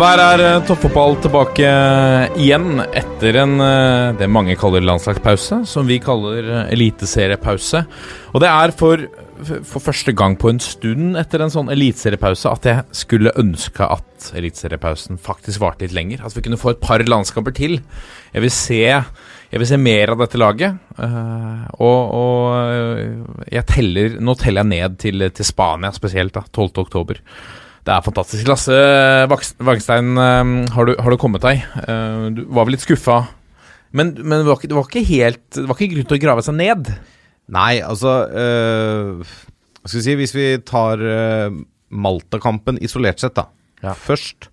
Og der er eh, toppfotball tilbake igjen etter en eh, det mange kaller landslagspause, som vi kaller eh, eliteseriepause. Og det er for, for første gang på en stund etter en sånn eliteseriepause at jeg skulle ønske at eliteseriepausen faktisk varte litt lenger. At vi kunne få et par landskamper til. Jeg vil se, jeg vil se mer av dette laget. eh, og og eh, jeg teller, nå teller jeg ned til, til Spania spesielt, da, 12. Det er fantastisk. Lasse Vaks- eh, har du, har du kommet deg? Eh, Du var vel litt skuffa? Men, men det, var ikke, det var helt Det var ikke grunn til å grave seg ned. Nei, altså øh, skal vi si Hvis vi tar øh, Malta-kampen isolert sett, da. Ja. Først.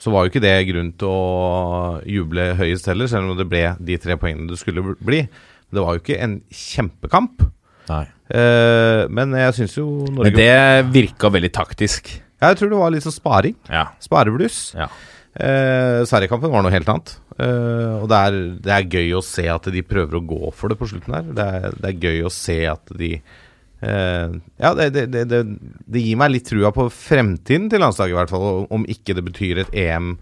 Så var jo ikke det grunn til å juble høyest heller, selv om det ble de tre poengene det skulle bli. Det var jo ikke en kjempekamp. Nei. Eh, men jeg syns jo Norge Men det virka veldig taktisk. Jeg tror det var litt sånn sparing. Ja. Sparebluss. Ja. Eh, Sverigekampen var noe helt annet. Eh, og det er, det er gøy å se at de prøver å gå for det på slutten her. Det er, det er gøy å se at de eh, Ja, det, det, det, det, det gir meg litt trua på fremtiden til landslaget, i hvert fall. Om ikke det betyr et EM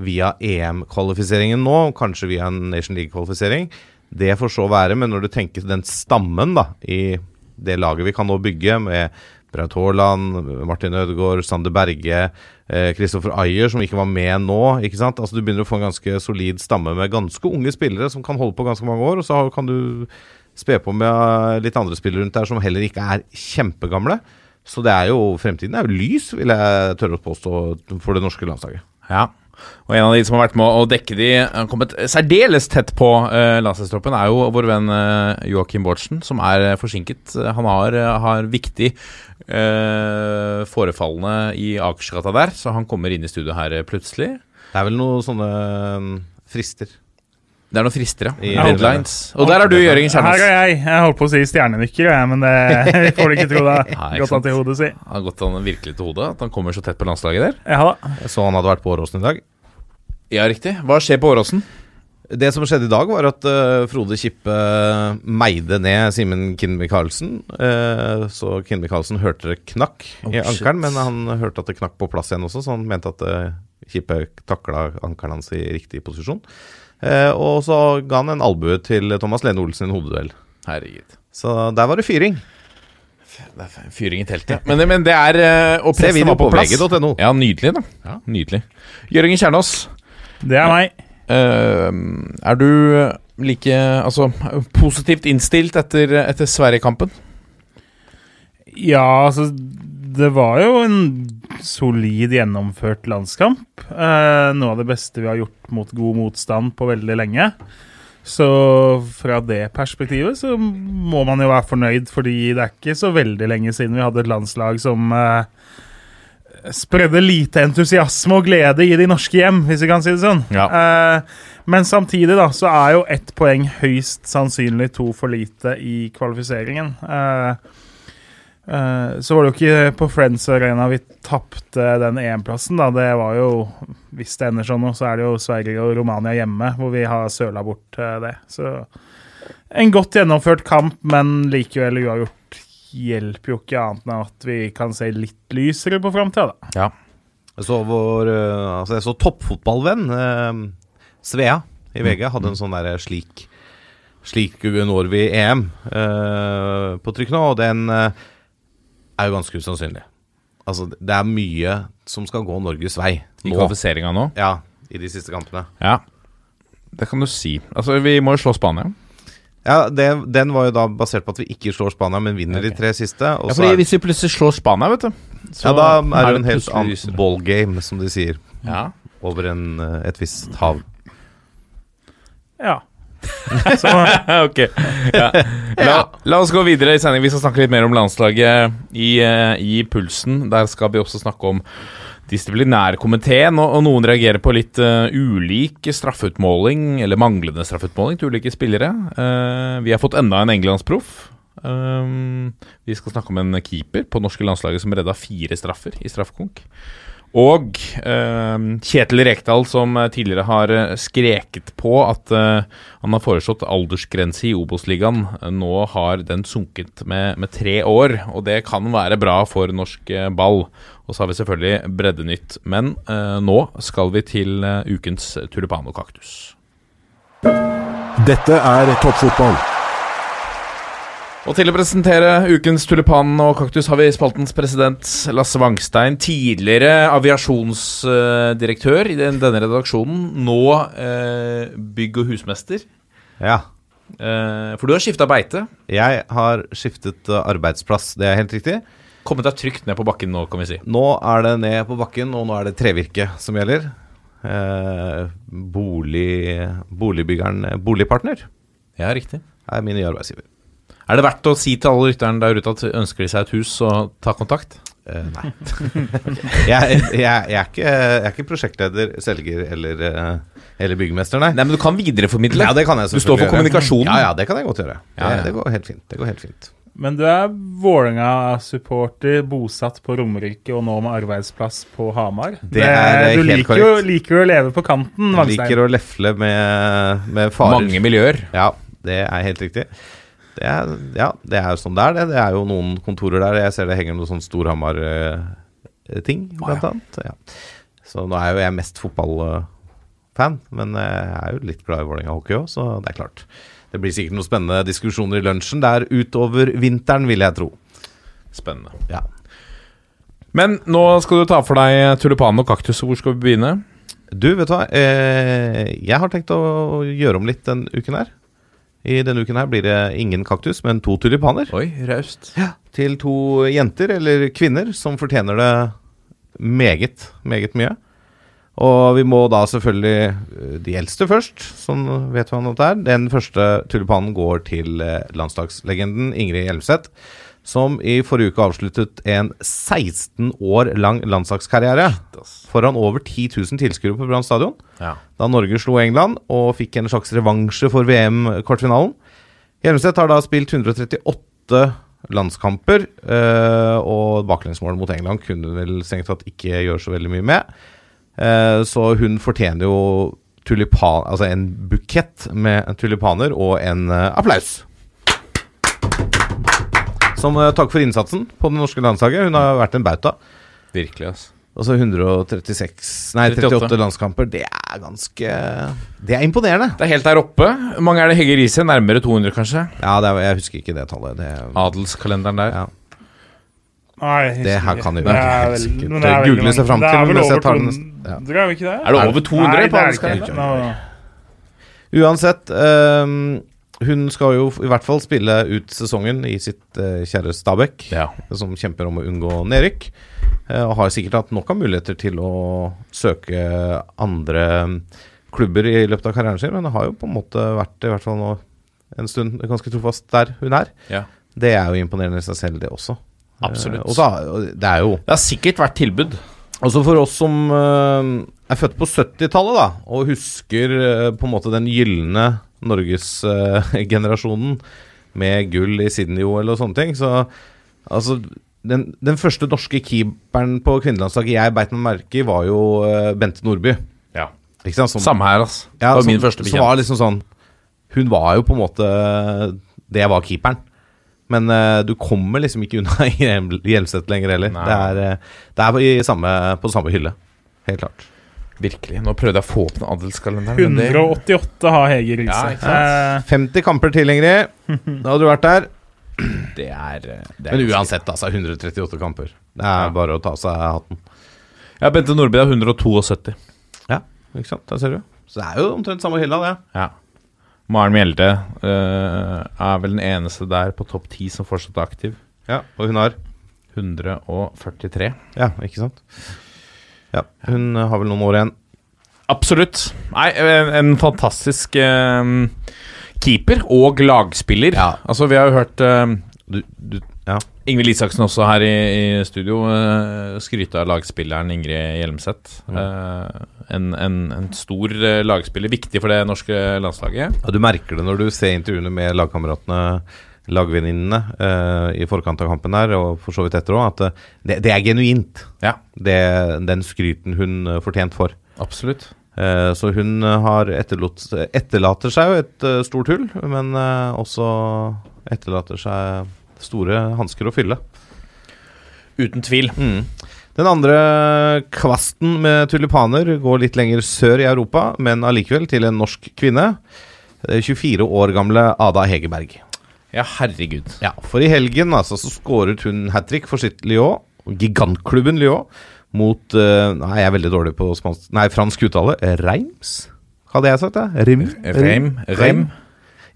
via EM-kvalifiseringen nå, kanskje via en Nation League-kvalifisering. Det får så være, men når du tenker den stammen da i det laget vi kan nå bygge, med Braut Haaland, Martin Ødegaard, Sander Berge, Kristoffer Ayer, som ikke var med nå. ikke sant? Altså Du begynner å få en ganske solid stamme med ganske unge spillere som kan holde på ganske mange år. Og så kan du spe på med eh, litt andre spillere rundt der som heller ikke er kjempegamle. Så det er jo fremtiden er jo lys, vil jeg tørre å påstå, for det norske landslaget. Ja. Og en av de som har vært med å dekke de, har kommet særdeles tett på uh, landslagstroppen, er jo vår venn uh, Joakim Bårdsen, som er eh, forsinket. Han har, eh, har viktig uh, forefallende i Akersgata der, så han kommer inn i studio her eh, plutselig. Det er vel noen sånne frister. Det er noen frister, ja. I Deadlines. Og der er du, Jørgen Her Kjernås. er jeg. Jeg holdt på å si stjernenykker, men det får du ikke tro det. Ikke Godt an til hodet si. Har gått han virkelig til hodet at han kommer så tett på landslaget der. Ja da. Jeg så han hadde vært på Åråsen i dag. Ja, riktig. Hva skjer på Åråsen? Det som skjedde i dag, var at uh, Frode Kippe meide ned Simen Kinmi Karlsen. Uh, så Kinn Michaelsen hørte det knakk i Oh, i ankelen, men han hørte at det knakk på plass igjen også, så han mente at uh, Kippe takla ankelen hans i riktig posisjon. Eh, og så ga han en albue til Thomas Lene Olsen i en hodeduell. Herregud. Så der var det fyring. Det er fyring i teltet. Men, men det er å Og Se pressen var på på plass. .no. Ja, nydelig, da. Ja. Nydelig. Jørgen Kjernås, Det er meg. eh, er du like altså, positivt innstilt etter, etter Sverige-kampen? Ja, altså Det var jo en solid gjennomført landskamp. Eh, noe av det beste vi har gjort mot god motstand på veldig lenge. Så fra det perspektivet så må man jo være fornøyd, fordi det er ikke så veldig lenge siden vi hadde et landslag som eh, spredde lite entusiasme og glede i de norske hjem, hvis vi kan si det sånn. Ja. Eh, men samtidig da, så er jo ett poeng høyst sannsynlig to for lite i kvalifiseringen. Eh, så var det jo ikke på Friends Arena vi tapte den EM-plassen. da. Det var jo, Hvis det ender sånn nå, så er det jo Sverige og Romania hjemme hvor vi har søla bort eh, det. Så en godt gjennomført kamp, men likevel uavgjort hjelper jo ikke annet enn at vi kan se litt lysere på framtida, da. Ja. Jeg så vår eh, altså jeg så toppfotballvenn eh, Svea i VG hadde en sånn derre slik Slik når vi EM eh, på trykk nå, og den eh, er jo ganske usannsynlig. Altså, det er mye som skal gå Norges vei I kvalifiseringa nå? Ja, i de siste kampene. Ja. Det kan du si. Altså, vi må jo slå Spania. Ja, det, Den var jo da basert på at vi ikke slår Spania, men vinner de tre siste. Og Ja, så fordi er, Hvis vi plutselig slår Spania, vet du så ja, da er det en helt annen ballgame, som de sier, Ja. over en, eh, et visst hav. Ja. Så ok. Ja. La, la oss gå videre i sending. Vi skal snakke litt mer om landslaget i, eh, i Pulsen. Der skal vi også snakke om disiplinærkomiteen, og, og noen reagerer på litt uh, ulik straffeutmåling, eller manglende straffeutmåling til ulike spillere. Uh, vi har fått enda en englandsproff. Um, vi skal snakke om en keeper på norske landslaget som redda fire straffer i straffekonk. Og eh, Kjetil Rekdal, som eh, tidligere har eh, skreket på at eh, han har foreslått aldersgrense i Obos-ligaen, nå har den sunket med, med tre år. Og det kan være bra for norsk eh, ball. Og så har vi selvfølgelig Breddenytt. Men eh, nå skal vi til ukens tulipan og kaktus. Dette er toppfotball. Og til å presentere ukens tulipan og kaktus har vi spaltens president Lasse Wangstein. Tidligere aviasjonsdirektør i den, denne redaksjonen. Nå eh, bygg- og husmester. Ja. Eh, for du har skifta beite. Jeg har skiftet eh, arbeidsplass, det er helt riktig. Kommet deg trygt ned på bakken nå, kan vi si. Nå er det ned på bakken, og nå er det trevirke som gjelder. Eh, bolig, boligbyggeren eh, Boligpartner Ja, riktig. er min nye arbeidsgiver. Er det verdt å si til alle lytterne der ute at ønsker de seg et hus, så ta kontakt? Uh, nei. jeg, jeg, jeg, er ikke, jeg er ikke prosjektleder, selger eller, eh, eller byggmester, nei. Nei, men du kan videreformidle. Ja, det kan jeg Du står for kommunikasjonen. Ja, ja, det kan jeg godt gjøre. Ja, ja. Det, går helt fint. Det går helt fint. Men du er Vålerenga-supporter, bosatt på Romerike og nå med arbeidsplass på Hamar. Det er du helt liker korrekt. Du liker å leve på kanten, Jeg Vangstein. liker å lefle med, med farer. Mange miljøer. Ja, det er helt riktig. Det er, ja, det er jo sånn det er, det. Det er jo noen kontorer der. Jeg ser det henger noen sånn Storhamar-ting, blant annet. Ja. Så nå er jo jeg mest fotballfan, men jeg er jo litt glad i Vålerenga hockey òg, så det er klart. Det blir sikkert noen spennende diskusjoner i lunsjen der utover vinteren, vil jeg tro. Spennende. Ja. Men nå skal du ta for deg tulipan og kaktus. Hvor skal vi begynne? Du, vet du hva? Eh, jeg har tenkt å gjøre om litt den uken her. I denne uken her blir det ingen kaktus, men to tulipaner. Oi, raust. til to jenter, eller kvinner, som fortjener det meget, meget mye. Og vi må da selvfølgelig eh, de eldste først, sånn vet man at det er. Den første tulipanen går til eh, landslagslegenden Ingrid Hjelmseth, som i forrige uke avsluttet en 16 år lang landslagskarriere foran over 10 000 tilskuere på Brann stadion Ja. da Norge slo England og fikk en slags revansje for VM-kvartfinalen. Hjelmeset har da spilt 138 landskamper, eh, og baklengsmålet mot England kunne vel strengt tatt ikke gjøre så veldig mye med. Eh, så hun fortjener jo tulipan, altså en bukett med tulipaner og en eh, applaus. Som eh, takk for innsatsen på det norske landslaget. Hun har vært en bauta. Virkelig, altså. Altså 136 Nei, 38, 38 landskamper. Det er ganske Det er imponerende. Det er helt der oppe. Hvor mange er det Hegge Riise? Nærmere 200, kanskje? Ja, det er, jeg husker ikke det tallet. Det, Adelskalenderen der. Ja. Nei, det her kan jo Det ikke er helt sikkert. er Google seg mange. til. Det er vel over tar den neste- 200, ja. er det? Er det over 200 Nei, på er adelskalenderen? Uansett, øhm, hun skal jo i hvert fall spille ut sesongen i sitt uh, kjære Stabæk, Ja. som kjemper om å unngå nedrykk. Uh, og har sikkert hatt nok av muligheter til å søke andre mm, klubber i løpet av karrieren sin, men det har jo på en måte vært i hvert fall nå en stund ganske trofast der hun er. Ja. Det er jo imponerende i seg selv, det også. Absolutt. Uh, og så det er jo Det har sikkert vært tilbud. Altså for oss som eh, er født på 70-tallet, da, og husker eh, på en måte den gylne norgesgenerasjonen med gull i Sydney-OL og sånne ting, så altså den, den første norske keeperen på kvinnelandslaget jeg beit meg merke i, var jo uh, Bente Nordby. Ja. Ikke? Som, Samme her, altså. ja, det var som, min første som var liksom sånn Hun var jo på en måte Det var keeperen. Men uh, du kommer liksom ikke unna Hjelmseth lenger heller. Nei. Det er, eh, det er i samme, på samme hylle. Helt klart. Virkelig. Nå prøvde jeg å få opp den adelskalenderen. men det- 188 har Hege Riise. Ja, eh. 50 kamper til, Ingrid. Da hadde du vært der. Det er, eh, det er Men uansett, altså. 138 kamper. Det er Ja. bare å ta av seg hatten. Ja, Bente Nordby har 172. Ja, ikke sant. Der ser du. Så det er jo omtrent samme hylla, det. Ja. Maren Mjelde uh, er vel den eneste der på topp 10 som fortsatt er aktiv. Ja, Og hun har 143. Ja, ikke sant. Ja, hun har vel noen år igjen. Absolutt. Nei, en, fantastisk uh, keeper og lagspiller. Ja. Altså, vi har jo hørt uh, Du, du, ja. Ingvild Isaksen også her i, i studio uh, skryte av lagspilleren Ingrid Hjelmseth. Eh, en, en, en stor eh, lagspiller, viktig for det norske landslaget. Ja, Du merker det når du ser intervjuene med lagkameratene, lagvenninnene, uh, i forkant av kampen her, og for så vidt etter òg, at eh, det, det er genuint. Ja, Det, den skryten hun eh, fortjent for. absolutt. Så hun har etterlot, etterlater seg jo et stort hull, men også etterlater seg store hansker å fylle. Uten tvil. Mm. Den andre kvasten med tulipaner går litt lenger sør i Europa, men allikevel til en norsk kvinne. Eh, 24 år gamle Ada Hegerberg. Ja, herregud. Ja, For i helgen altså, så skåret hun hat trick for sitt Lyon, gigantklubben Lyon, mot uh, Nei, jeg er veldig dårlig på spansk Nei, fransk uttale. Reims, hadde jeg sagt det? Rim? Reim. Reim.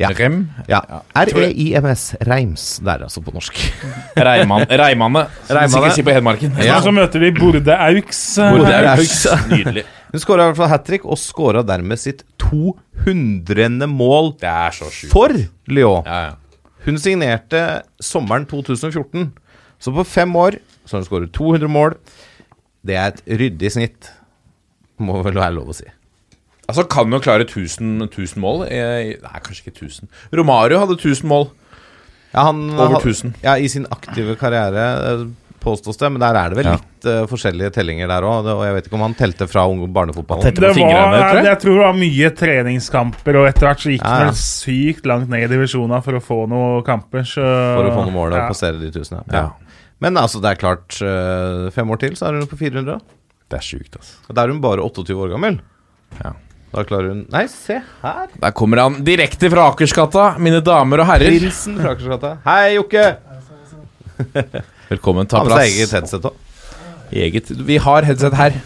Ja. Rem. Ja. R-e-i-m-s. Reims. Det er altså, på norsk. Reiman, Reimane, som vi Reimane. sier på Hedmarken. Ja. så møter de Borde Auks. eh, Borde. Auks. Nydelig. Hun skåra i hvert fall hat trick, og skåra dermed sitt 200. mål Det er så for Lyon. Ja, ja. Hun signerte sommeren 2014, så på fem år så har hun skåret 200 mål. Det er et ryddig snitt, må vel være lov å si. Altså, kan jo klare 1000, 1000 mål. Eh, Nei, kanskje ikke 1000. Romario hadde 1000 mål. Ja, han, Over ha- 1000. Ja, I sin aktive karriere, eh, påstås det, men der er det vel Ja. litt uh, forskjellige tellinger der òg. Og jeg vet ikke om han telte fra barnefotballen. Det var, fingrene, tror jeg. jeg tror det var mye treningskamper, og etter hvert så gikk Ja, han sykt langt ned i divisjonen for å få noen kamper. Så, For å få noen mål og passere de tusen. Ja. Ja. Men altså, det er klart, Uh, fem år til så er hun på 400. Det er sjukt, altså. Og Da er hun bare 28 år gammel. Ja. Da klarer hun Nei, se her! Der kommer han direkte fra Akersgata, mine damer og herrer. Prinsen fra Akersgata. Hei, Jokke! Velkommen, ta plass Han seg eget headset òg. Eget. Vi har headset her.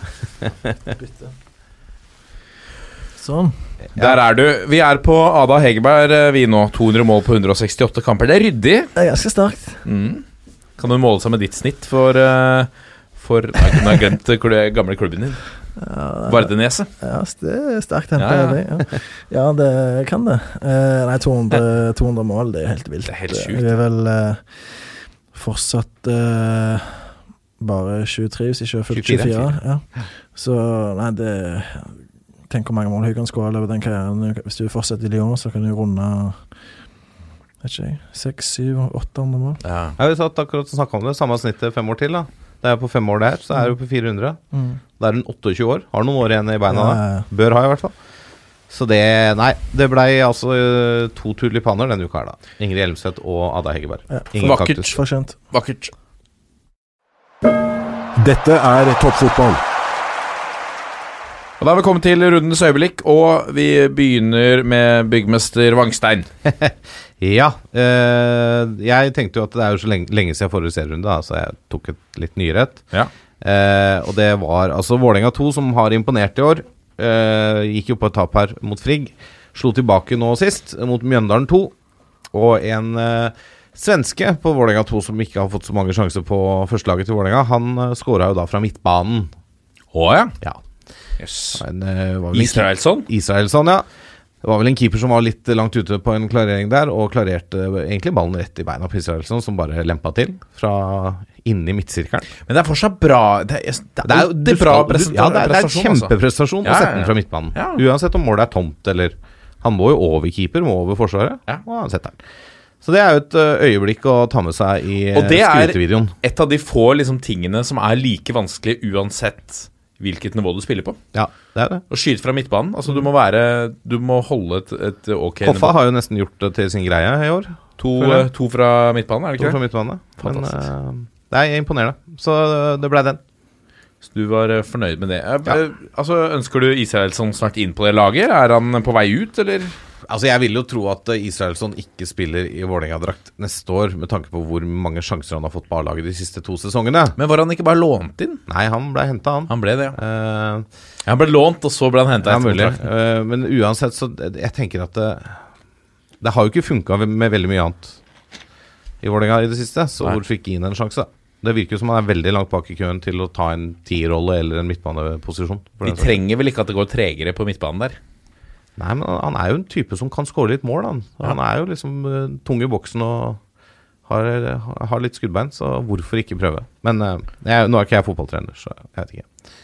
Sånn. Der er du. Vi er på Ada Hegerberg, eh, vi nå. 200 mål på 168 kamper. Det er ryddig. Det er ganske sterkt. Mm. Kan du måle seg med ditt snitt for eh, For Nei, kunne har jeg glemt den gamle klubben din. Ja, Vardeneset. Ja, det er sterkt henta. Ja, ja. det, Ja. ja, det kan det. Eh, nei, 200, 200 mål, det er helt vilt. Det er helt sjukt. Jeg er vel eh, fortsatt uh, bare 23, hvis ikke jeg har fylt 24, 24. Ja. Så nei, det Tenk hvor mange mål hun kan skåre over den karrieren. Hvis du fortsetter i Lyon, så kan du runde Vet ikke jeg 600-800 mål. Ja. Jeg har akkurat snakka om det. Samme snittet fem år til. da Det er på fem år der, så er du på 400. Mm. Da er hun 28 år. Har noen år igjen i beina da. ja, ja. Bør ha, i hvert fall. Så det Nei, det blei altså eh, to tulipaner denne uka her, da. Ingrid Hjelmseth og Ada Hegerberg. Ja. Ingen Vakkert. kaktus. Fortjent. Vakkert. Dette er toppfotball. Og Da er vi kommet til rundens øyeblikk, og vi begynner med byggmester Vangstein. Ja. Øh, jeg tenkte jo at det er jo så lenge, lenge siden forrige serierunde, så jeg tok et litt nyere et. Ja. Uh, og det var altså Vålerenga 2 som har imponert i år. Eh, gikk jo på et tap her mot Frigg. Slo tilbake nå sist, mot Mjøndalen 2. Og en eh, svenske på Vålerenga 2 som ikke har fått så mange sjanser på førstelaget til Vålerenga, han uh, skåra jo da fra midtbanen. Å ja. Ja. Yes. Eh, en Israelsson. Israelsson, ja. Det var vel en keeper som var litt langt ute på en klarering der, og klarerte egentlig ballen rett i beina på Israelsson, som bare lempa til fra inni midtsirkelen. Men det er fortsatt bra. Det er, det er, det er, det er bra prestasjon. Ja, det er, det altså. kjempeprestasjon å sette den fra midtbanen. Ja. Uansett om målet er tomt eller Han må jo over keeper, må over forsvaret, Ja. og han setter den. Så det er jo et øyeblikk å ta med seg i Og det er- Et av de få liksom, tingene som er like vanskelig uansett hvilket nivå du spiller på. Ja, det er det. Og skyte fra midtbanen. Altså, du må være Du må holde et, et ok Koffa nivå. har jo nesten gjort det til sin greie i år. To, eh, to fra midtbanen, er det To ikke fra det? midtbane. Men Fantastisk. ø, det er imponerende. Så det blei den. Så du var eh, fornøyd med det. Eh, Ja. eh, Altså, Ønsker du Israelsson snart inn på det laget? Er han på vei ut, eller? Altså Jeg vil jo tro at Israelsson ikke spiller i Vålerenga-drakt neste år, med tanke på hvor mange sjanser han har fått på A-laget de siste to sesongene. Men var han ikke bare lånt inn? Nei, han ble henta, han. Han ble det, ja. Eh, Han ble lånt, og så ble han henta Ja, etter kontrakten. Eh, men uansett, så jeg tenker at det, det har jo ikke funka med veldig mye annet i Vålerenga i det siste, så hvorfor ikke gi ham en sjanse? Det virker jo som han er veldig langt bak i køen til å ta en tierrolle eller en midtbaneposisjon. De Vi trenger vel ikke at det går tregere på midtbanen der? Nei, men han er jo en type som kan skåre litt mål, han. Han er jo liksom uh, tung i boksen og har, har litt skuddbein, så hvorfor ikke prøve? Men uh, jeg, nå er ikke jeg fotballtrener, så jeg vet ikke.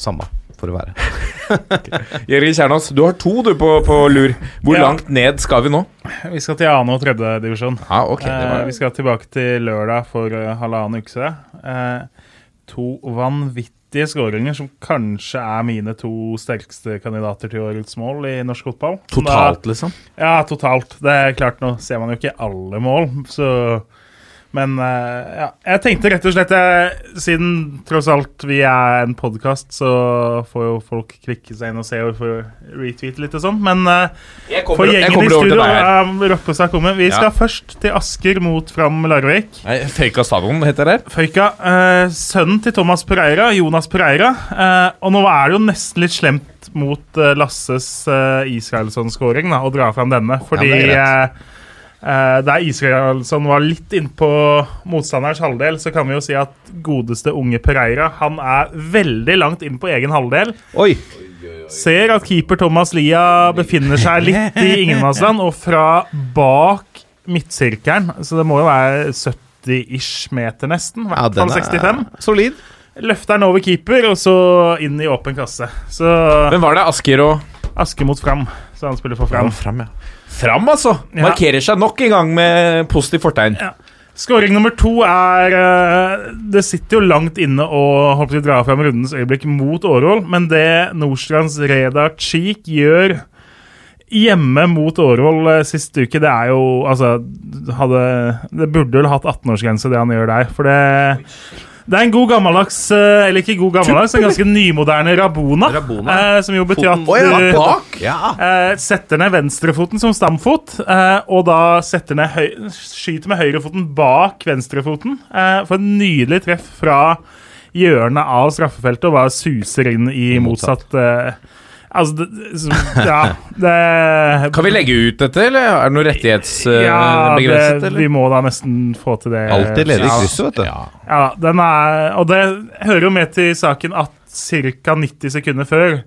Samme for å være. Jørgen Kjernås, du har to du på, på lur. Hvor Ja. langt ned skal vi nå? Vi skal til annen og tredjedivisjon. Ja, ok, det Eh, vi skal tilbake til lørdag for uh, halvannen uke siden. Eh, to vanvittige skåringer som kanskje er mine to sterkeste kandidater til årets mål i norsk fotball. Totalt, da- liksom? Ja, totalt. Det er klart, nå ser man jo ikke alle mål, så Men eh, ja, jeg tenkte rett og slett Siden tross alt vi er en podkast, så får jo folk klikke seg inn og se og få retweete litt og sånn. Men eh, Jeg for kommer, gjengen i studio er Roppestad kommer. Vi skal Ja. først til Asker mot Fram Larvik. Nei, Føyka stadion heter det. Føyka. Eh, sønnen til Thomas Pereira, Jonas Pereira. Eh, og nå er det jo nesten litt slemt mot eh, Lasses eh, Israelsson-skåring å dra fram denne. Fordi det er eh, der Israelsson var litt innpå motstanderens halvdel, så kan vi jo si at godeste unge Pereira han er veldig langt inn på egen halvdel. Oi! Ser at keeper Thomas Lia befinner seg litt i ingenmannsland, og fra bak midtsirkelen, så det må jo være 70-ish meter nesten, i Ja, hvert den fall 65, er solid. løfter han over keeper, og så inn i åpen kasse. Så Hvem var det? Asker og Aske mot Fram, så han spiller for Fram. Fram, ja. Fram, altså! Ja. Markerer seg nok en gang med positivt fortegn. Skåring nummer to er eh, Det sitter jo langt inne å håper dra fram rundens øyeblikk mot Årvoll, men det Nordstrands Reda Cheek gjør hjemme mot Årvoll eh, sist uke, det er jo Altså hadde, Det burde vel hatt 18-årsgrense, det han gjør der. For det det er en god gammeldags eh, Eller ikke god gammeldags, en ganske nymoderne Rabona. Rabona. eh, som jo betyr at du- bak! Ja. Eh, setter ned venstrefoten som stamfot, eh, og da setter ned høy skyter med høyrefoten bak venstrefoten. Eh, for et nydelig treff fra hjørnet av straffefeltet og bare suser inn i Motsatt. motsatt eh, Altså, det, som- ja det, Kan vi legge ut dette, eller er det noe ja, rettighetsbegrenset? det, vi må da nesten få til det. Alltid ledig i Ja, krysset, vet du. Ja. Ja, den er, og det hører jo med til saken at ca. 90 sekunder før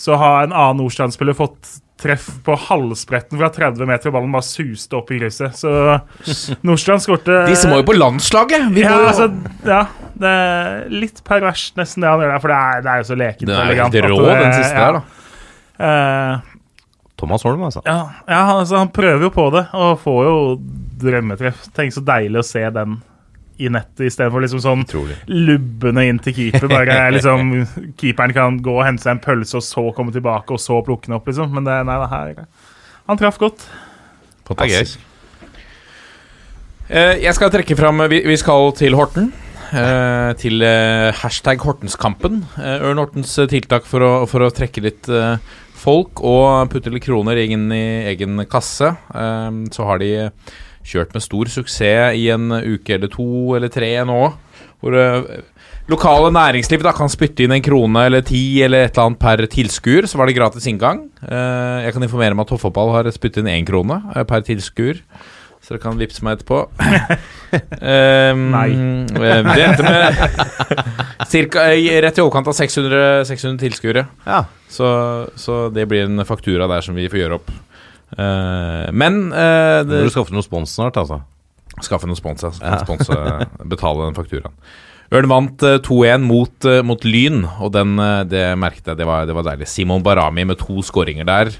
så har en annen Nordstrand-spiller fått treff på halvspretten fra 30 meter, og ballen bare suste opp i krysset. Så Nordstrand skårte Disse må jo på landslaget! Vi ja, må jo altså, ja, det er litt perverst nesten det han gjør der, for det er, det er jo så lekent. Det er helt rå, den siste ja. der, da. Eh, Thomas Holm, altså. ja, ja altså, han prøver jo på det, og får jo drømmetreff. Tenk så deilig å se den i nettet istedenfor liksom sånn Utrolig. lubbene inn til keeper. Bare liksom Keeperen kan gå og hente seg en pølse, og så komme tilbake, og så plukke den opp, liksom. Men det, nei, det her Han traff godt. Fantastisk. Eh, Jeg skal trekke fram Vi, vi skal til Horten. eh, til hashtag Hortenskampen. Ørn Hortens tiltak for å, for å trekke litt folk og putter litt kroner inn i egen kasse. Eh, så har de kjørt med stor suksess i en uke eller to eller tre nå. Hvor eh, lokale næringsliv da kan spytte inn en krone eller ti eller et eller annet per tilskuer. Så var det gratis inngang. Eh, jeg kan informere om at Toppfotball har spyttet inn én krone eh, per tilskuer. Så dere kan vippse meg etterpå. um, Nei. Det endte med cirka, rett i overkant av 600, 600 tilskuere. Ja. Så, så det blir en faktura der som vi får gjøre opp. Uh, men uh, det, må du skaffe noe spons snart, altså. skaffe noe spons, ja. Ja. spons betale den fakturaen. Ørn vant eh, 2-1 mot, eh, mot Lyn, og den, det merket jeg. Det var, det var deilig. Simon Barami med to skåringer der.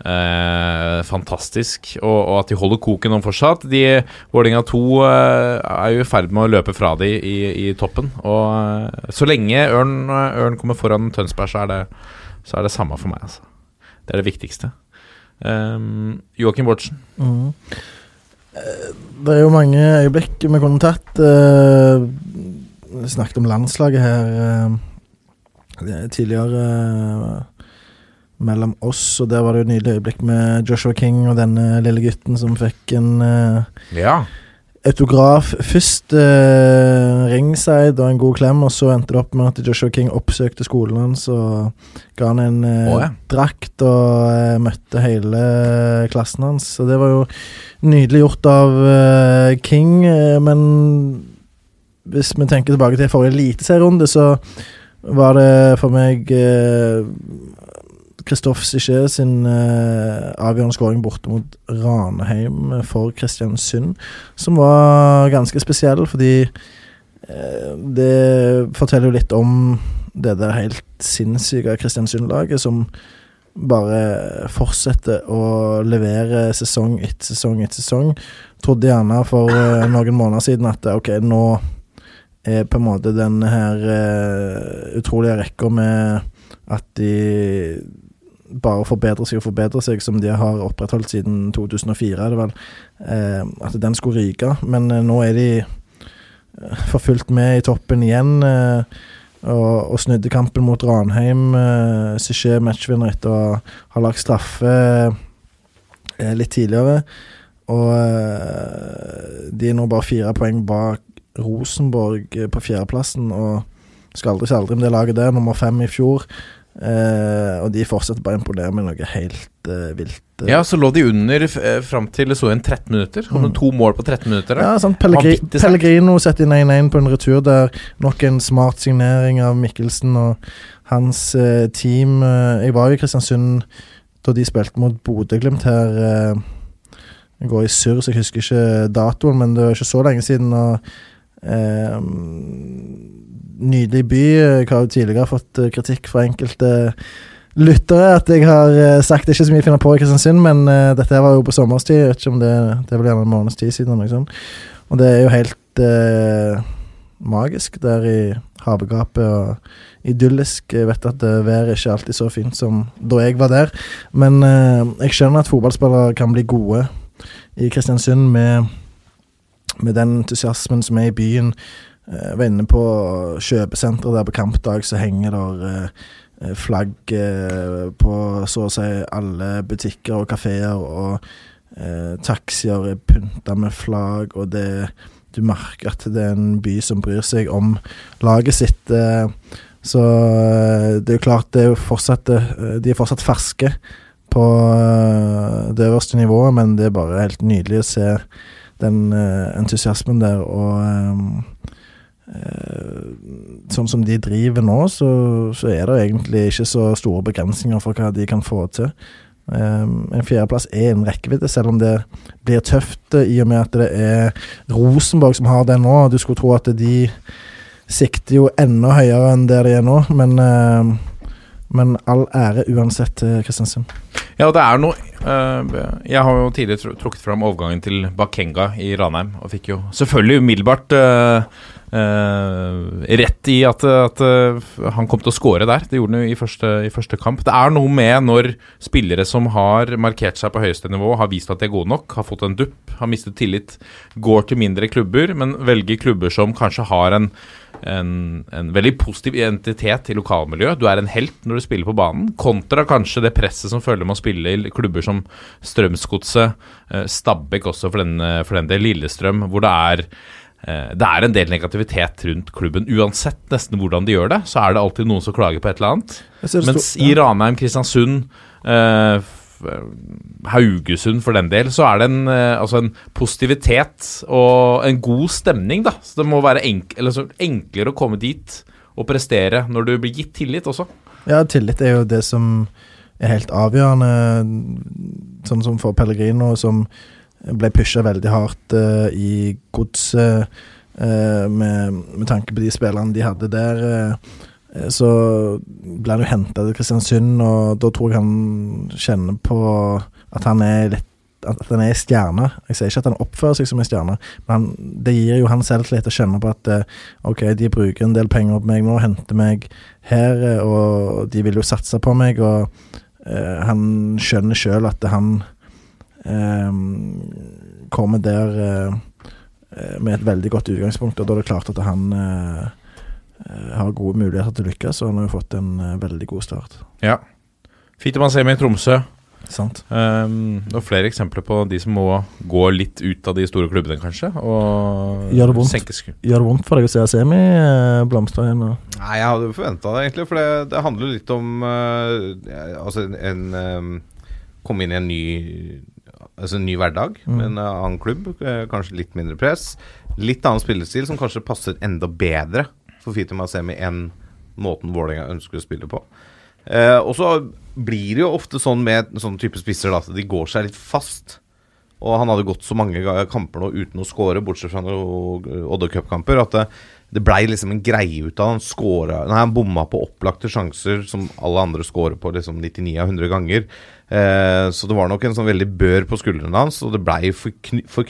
Eh, fantastisk. Og, og at de holder koken om fortsatt. De, Vålerenga 2 eh, er jo i ferd med å løpe fra de i, i toppen. Og eh, så lenge Ørn, Ørn kommer foran Tønsberg, så er, det, så er det samme for meg. Altså. Det er det viktigste. Um, Joakim Bortsen. Mhm. Eh, Det er jo mange øyeblikk vi kunne tatt. eh, Vi snakket om landslaget her eh, er tidligere eh, mellom oss, og der var det jo et nydelig øyeblikk med Joshua King og denne lille gutten som fikk en uh, Ja. autograf. Først uh, ringside og en god klem, og så endte det opp med at Joshua King oppsøkte skolen hans og ga han en uh, oh, ja. drakt og møtte hele klassen hans. Så det var jo nydelig gjort av King, men hvis vi tenker tilbake til forrige eliteserierunde, så var det for meg eh, Kristoff Siché sin eh, avgjørende skåring borte mot Ranheim for Kristiansund, som var ganske spesiell, fordi eh, det forteller jo litt om det der helt sinnssyke Kristiansund-laget som bare fortsetter å levere sesong etter sesong etter sesong. Trodde gjerne for eh, noen måneder siden at ok, nå er på en måte denne her eh, utrolige rekka med at de bare forbedrer seg og forbedrer seg, som de har opprettholdt siden 2004, er det vel, eh, at den skulle ryke. Men eh, nå er de eh, for fullt med i toppen igjen. Og, og snudde kampen mot Ranheim. Eh, Siché matchvinner etter å ha lagt straffe litt tidligere. Og de er nå bare fire poeng bak Rosenborg på fjerdeplassen. Og skal aldri si aldri om det laget der, nummer fem i fjor. Eh, og de fortsetter bare å imponere med noe helt uh, vilt. Uh. Ja, så lå de under uh, fram til det så en 13 minutter. Kom Mm. to mål på 13 minutter? da? Ja, sant. Pellegri Pellegrino setter inn 1-1 på en retur der. Nok en smart signering av Mikkelsen og hans team. Jeg var jo i Kristiansund da de spilte mot Bodø-Glimt her. Jeg går i surr, så jeg husker ikke datoen, men det var ikke så lenge siden. Og, nydelig by. Jeg har jo tidligere fått eh, kritikk fra enkelte lyttere at jeg har eh, sagt ikke så mye å finne på i Kristiansund, men eh, dette var jo på sommerstid. Vet ikke om det, det er vel gjerne en måneds tid siden. Sånt. Og det er jo helt eh, magisk der i havgapet og idyllisk. Jeg vet at eh, været ikke alltid så fint som da jeg var der, men eh, jeg skjønner at fotballspillere kan bli gode i Kristiansund med, med den entusiasmen som er i byen. Eh, Jeg var inne på kjøpesenteret der på kampdag, så henger der eh, flagg eh, på så å si alle butikker og kafeer, og eh, taxier er pynta med flagg, og det Du merker at det er en by som bryr seg om laget sitt. Eh, så eh, det er jo klart, det er jo fortsatt eh, De er fortsatt ferske på eh, det øverste nivået, men det er bare helt nydelig å se den eh, entusiasmen der, og eh, eh, Sånn som de driver nå, så, så er det egentlig ikke så store begrensninger for hva de kan få til. Eh, en fjerdeplass er en rekkevidde, selv om det blir tøft eh, i og med at det er Rosenborg som har den nå. Du skulle tro at de sikter jo enda høyere enn der de er nå, men eh, men all ære uansett til Kristiansund. Ja, det er noe uh, Jeg har jo tidligere trukket fram overgangen til Bakenga i Ranheim, og fikk jo selvfølgelig umiddelbart uh, uh, rett i at, at eh, han kom til å score der. Det gjorde han jo i første, i første kamp. Det er noe med når spillere som har markert seg på høyeste nivå, har vist at de er gode nok, har fått en dupp, har mistet tillit, går til mindre klubber, men velger klubber som kanskje har en en, en veldig positiv identitet i lokalmiljøet. Du er en helt når du spiller på banen, kontra kanskje det presset som følger med å spille i klubber som Strømsgodset, eh, Stabæk også for den, eh, for den del, Lillestrøm, hvor det er eh, det er en del negativitet rundt klubben. Uansett nesten hvordan de gjør det, så er det alltid noen som klager på et eller annet. Mens i Ranheim, Kristiansund, eh, Haugesund for den del, så er det en, eh, altså en positivitet og en god stemning, da. Så det må være enk enklere å komme dit og prestere når du blir gitt tillit også. Ja, tillit er jo det som er helt avgjørende. Sånn som for Pellegrino, som ble pusha veldig hardt uh, i godset uh, med, med tanke på de spillerne de hadde der. eh, så ble han jo henta til Kristiansund, og da tror jeg han kjenner på at han er litt at han er stjerne. Jeg sier ikke at han oppfører seg som en stjerne, men han, det gir jo han selvtillit å kjenne på at eh, ok, de bruker en del penger på meg nå, henter meg her, eh, og de vil jo satse på meg, og uh, han skjønner sjøl at han eh, kommer der eh, eh, med et veldig godt utgangspunkt, og da er det klart at han eh, eh, har gode muligheter til å lykkes, og han har jo fått en eh, veldig god start. Ja. Fint at man ser meg i Tromsø. Sant? Um, og flere eksempler på de som må gå litt ut av de store klubbene, kanskje. Og Gjør det vondt? senke Gjør det vondt for deg å se Semi eh, blomstre igjen? Nei, jeg hadde forventa det, egentlig. For det, det handler litt om uh, Altså en, en eh, Komme inn i en ny Altså en ny hverdag Mm. med en annen klubb. eh, kanskje litt mindre press. Litt annen spillestil som kanskje passer enda bedre for Fiti Masemi enn måten Vålerenga ønsker å spille på. Eh, og så blir det jo ofte sånn med sånne type spisser at de går seg litt fast. Og han hadde gått så mange kamper nå uten å score, bortsett fra noen Odde Cup-kamper, at det, det blei liksom en greie ut av. Han Skåra Nei, han bomma på opplagte sjanser som alle andre scorer på liksom 99 av 100 ganger. Eh, så det var nok en sånn veldig bør på skuldrene hans, og det blei for, for.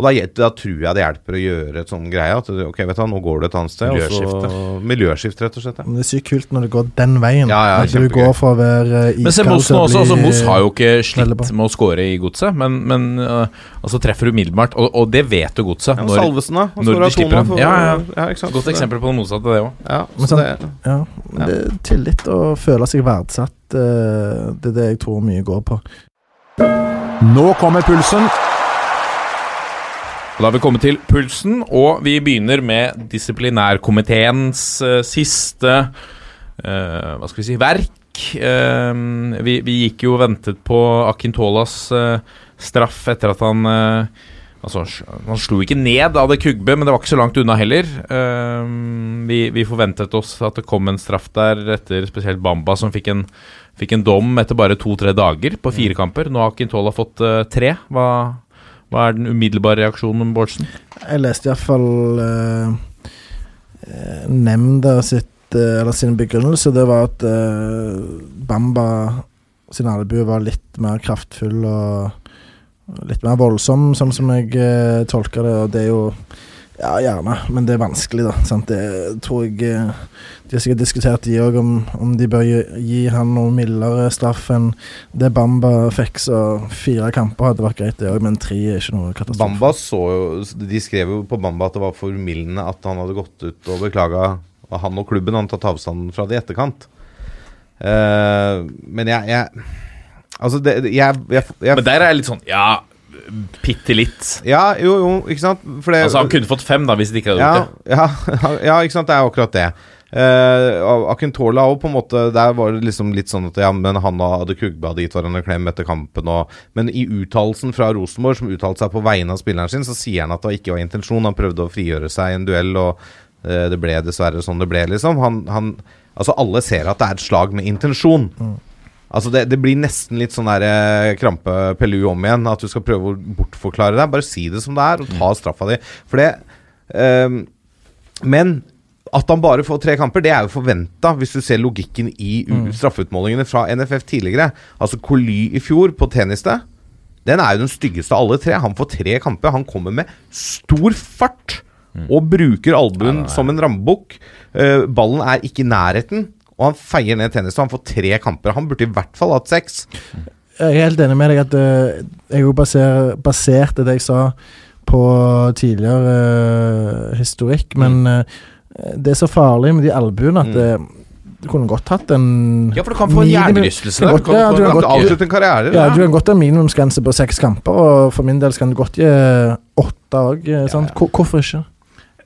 Og da, da tror jeg det hjelper å gjøre et sånn greie. At ok, vet du, nå går du et annet sted. og Miljøskifte. Miljøskift, rett og slett. Ja. Men det er sykt kult når det går den veien. Ja, ja, at du går fra å være eh, Men se Moss nå også. Altså, Moss har jo ikke slitt med å score i godset, men, men uh, altså treffer umiddelbart. Og, og det vet jo godset. Ja, når, Salvesen, da. Han når skåra slipper den. Ja, ja. ja, godt eksempel på det motsatte, det òg. Ja, Men så sant- det, Ja, det er tillit og føle seg verdsatt. Uh, Det er det jeg tror mye går på. Nå kommer pulsen. Da har vi kommet til pulsen, og vi begynner med disiplinærkomiteens uh, siste uh, Hva skal vi si verk. Uh, vi, vi gikk jo og ventet på Akintolas straff etter at han Altså, Han slo ikke ned av det Kugbe, men det var ikke så langt unna heller. Vi, vi forventet oss at det kom en straff der etter spesielt Bamba, som fikk en, fikk en dom etter bare to-tre dager på fire kamper. Nå har Akintola fått uh, tre. Hva, hva er den umiddelbare reaksjonen, Bårdsen? Jeg leste iallfall uh, uh, nemnda sitt uh, Eller sin begrunnelse. Det var at uh, Bamba sin albue var litt mer kraftfull og litt mer voldsom, sånn som jeg uh, tolker det. Og det er jo Ja, gjerne, men det er vanskelig, da. Sant? Det tror jeg eh, De har sikkert diskutert, de òg, om, om de bør gi, gi han noe mildere straff enn det Bamba fikk. Så fire kamper hadde vært greit, det òg, men tre er ikke noe katastrofe. Bamba så jo De skrev jo på Bamba at det var formildende at han hadde gått ut og beklaga Han og klubben hadde tatt avstand fra det i etterkant. Uh, men jeg, jeg Altså, det, jeg, jeg, jeg Men der er jeg litt sånn Ja, bitte litt. Ja, jo, jo, ikke sant? For det, Altså Han kunne fått fem da hvis de ikke hadde ja, gjort det. ja, ja, ikke sant. Det er akkurat det. Uh, Akintola òg, på en måte Der var det liksom litt sånn at Ja, men han hadde Kugba dit hverandre klem etter kampen og Men i uttalelsen fra Rosenborg, som uttalte seg på vegne av spilleren sin, så sier han at det ikke var intensjon. Han prøvde å frigjøre seg i en duell, og uh, det ble dessverre sånn det ble, liksom. Han, han Altså, alle ser at det er et slag med intensjon. Altså det, det blir nesten litt sånn der eh, krampe Pelu om igjen. At du skal prøve å bortforklare det. Bare si det som det er, og ta straffa di. For det ehm, Men at han bare får tre kamper, det er jo forventa, hvis du ser logikken i u- straffeutmålingene fra NFF tidligere. Altså Coly i fjor, på tenniste, den er jo den styggeste av alle tre. Han får tre kamper. Han kommer med stor fart og bruker albuen som en rambukk. Eh, ballen er ikke i nærheten, og han feier ned tennis. og Han får tre kamper. Han burde i hvert fall hatt seks. Jeg er helt enig med deg at uh, jeg jo baser, baserte det jeg sa på tidligere uh, historikk, men uh, det er så farlig med de albuene at mm. du kunne godt hatt en Ja, for du kan få en hjernerystelse der. Du kan ja, du kan godt- Avslutte en karriere. Ja, du kan godt ha minimumsgrense på seks kamper, og for min del kan du godt gi åtte òg. Hvorfor ikke?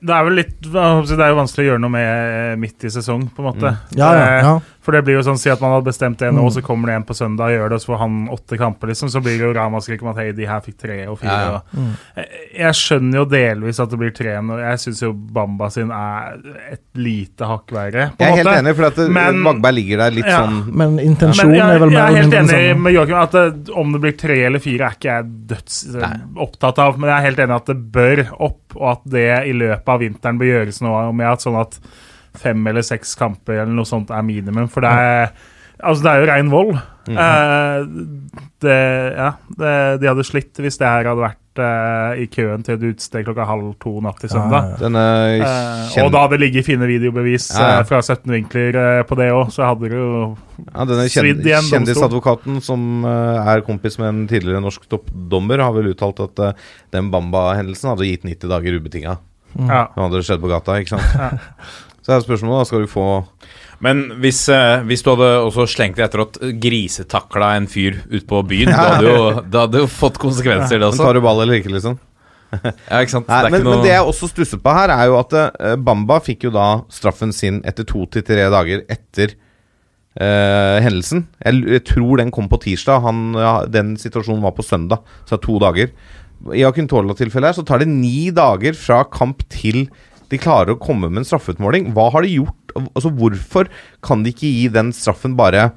Det er vel litt Det er jo vanskelig å gjøre noe med eh, midt i sesong, på en måte. Ja, ja, Eh, ja. For det blir jo sånn, Si at man hadde bestemt det nå, Mm. og så kommer det en på søndag og gjør det, og så får han åtte kamper, liksom. Så blir det jo ramaskrik om at hei, de her fikk tre og fire. Ja, ja. Og, Mm. jeg, jeg skjønner jo delvis at det blir tre, og jeg syns jo Bamba sin er et lite hakk verre. Jeg er måte. helt enig, for at Men- Vagberg ligger der litt Ja. sånn Men Men intensjonen jeg, er vel jeg mer er helt eller mindre enig den samme. med Joakim at det, om det blir tre eller fire, er ikke jeg døds Nei. opptatt av. Men jeg er helt enig at det bør opp, og at det i løpet av vinteren bør gjøres noe med at sånn at fem eller seks kamper eller noe sånt er minimum. For det er, altså det er jo rein vold. Mm -hmm. uh, det, ja, det, de hadde slitt hvis det her hadde vært eh, i køen til et utested klokka halv to natt til søndag. Ja, ja. Eh, og da hadde det ligget fine videobevis Ja, ja. fra 17 vinkler på det òg, så hadde det jo Ja, denne kjen Svidd i en domstol. kjendisadvokaten som er kompis med en tidligere norsk toppdommer, har vel uttalt at den Bamba-hendelsen hadde gitt 90 dager ubetinga. ja. Nå hadde det skjedd på gata, ikke sant? Så er spørsmålet, da. Skal du få Men hvis, eh, hvis du hadde også slengt deg etter at grisetakla en fyr ute på byen, da hadde jo, det hadde jo fått konsekvenser, det Men også. tar du ball eller ikke, liksom? Ja, ikke sant? Nei, det er men, ikke noe men det jeg også stusser på her, er jo at eh, Bamba fikk jo da straffen sin etter to til tre dager etter eh, hendelsen. Jeg, l- jeg tror den kom på tirsdag. Han, ja, den situasjonen var på søndag, så det er to dager. I Akintola-tilfellet her så tar det ni dager fra kamp til de klarer å komme med en straffeutmåling. Hva har de gjort? Altså Hvorfor kan de ikke gi den straffen bare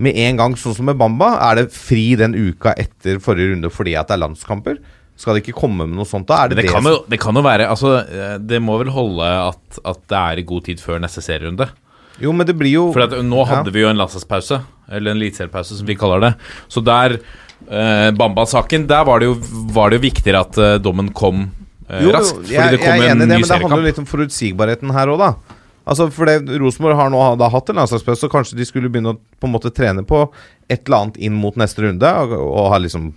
med en gang, sånn som med Bamba, er det fri den uka etter forrige runde fordi at det er landskamper? Skal det ikke komme med noe sånt da? Er det Det, det, kan jo, det kan jo være Altså, eh, det må vel holde at, at det er i god tid før neste serierunde. Jo, men det blir jo For at nå hadde Ja. vi jo en landslagspause, eller en eliteseriepause som vi kaller det. Så der, eh, Bamba-saken, der var det, jo, var det jo viktigere at eh, dommen kom Jo, raskt. Fordi jeg, det jeg er enig i det, men det handler litt om forutsigbarheten her òg, da. Altså, for det, Rosenborg har nå da hatt en landslagspause, så kanskje de skulle begynne å på en måte trene på et eller annet inn mot neste runde, og, og har liksom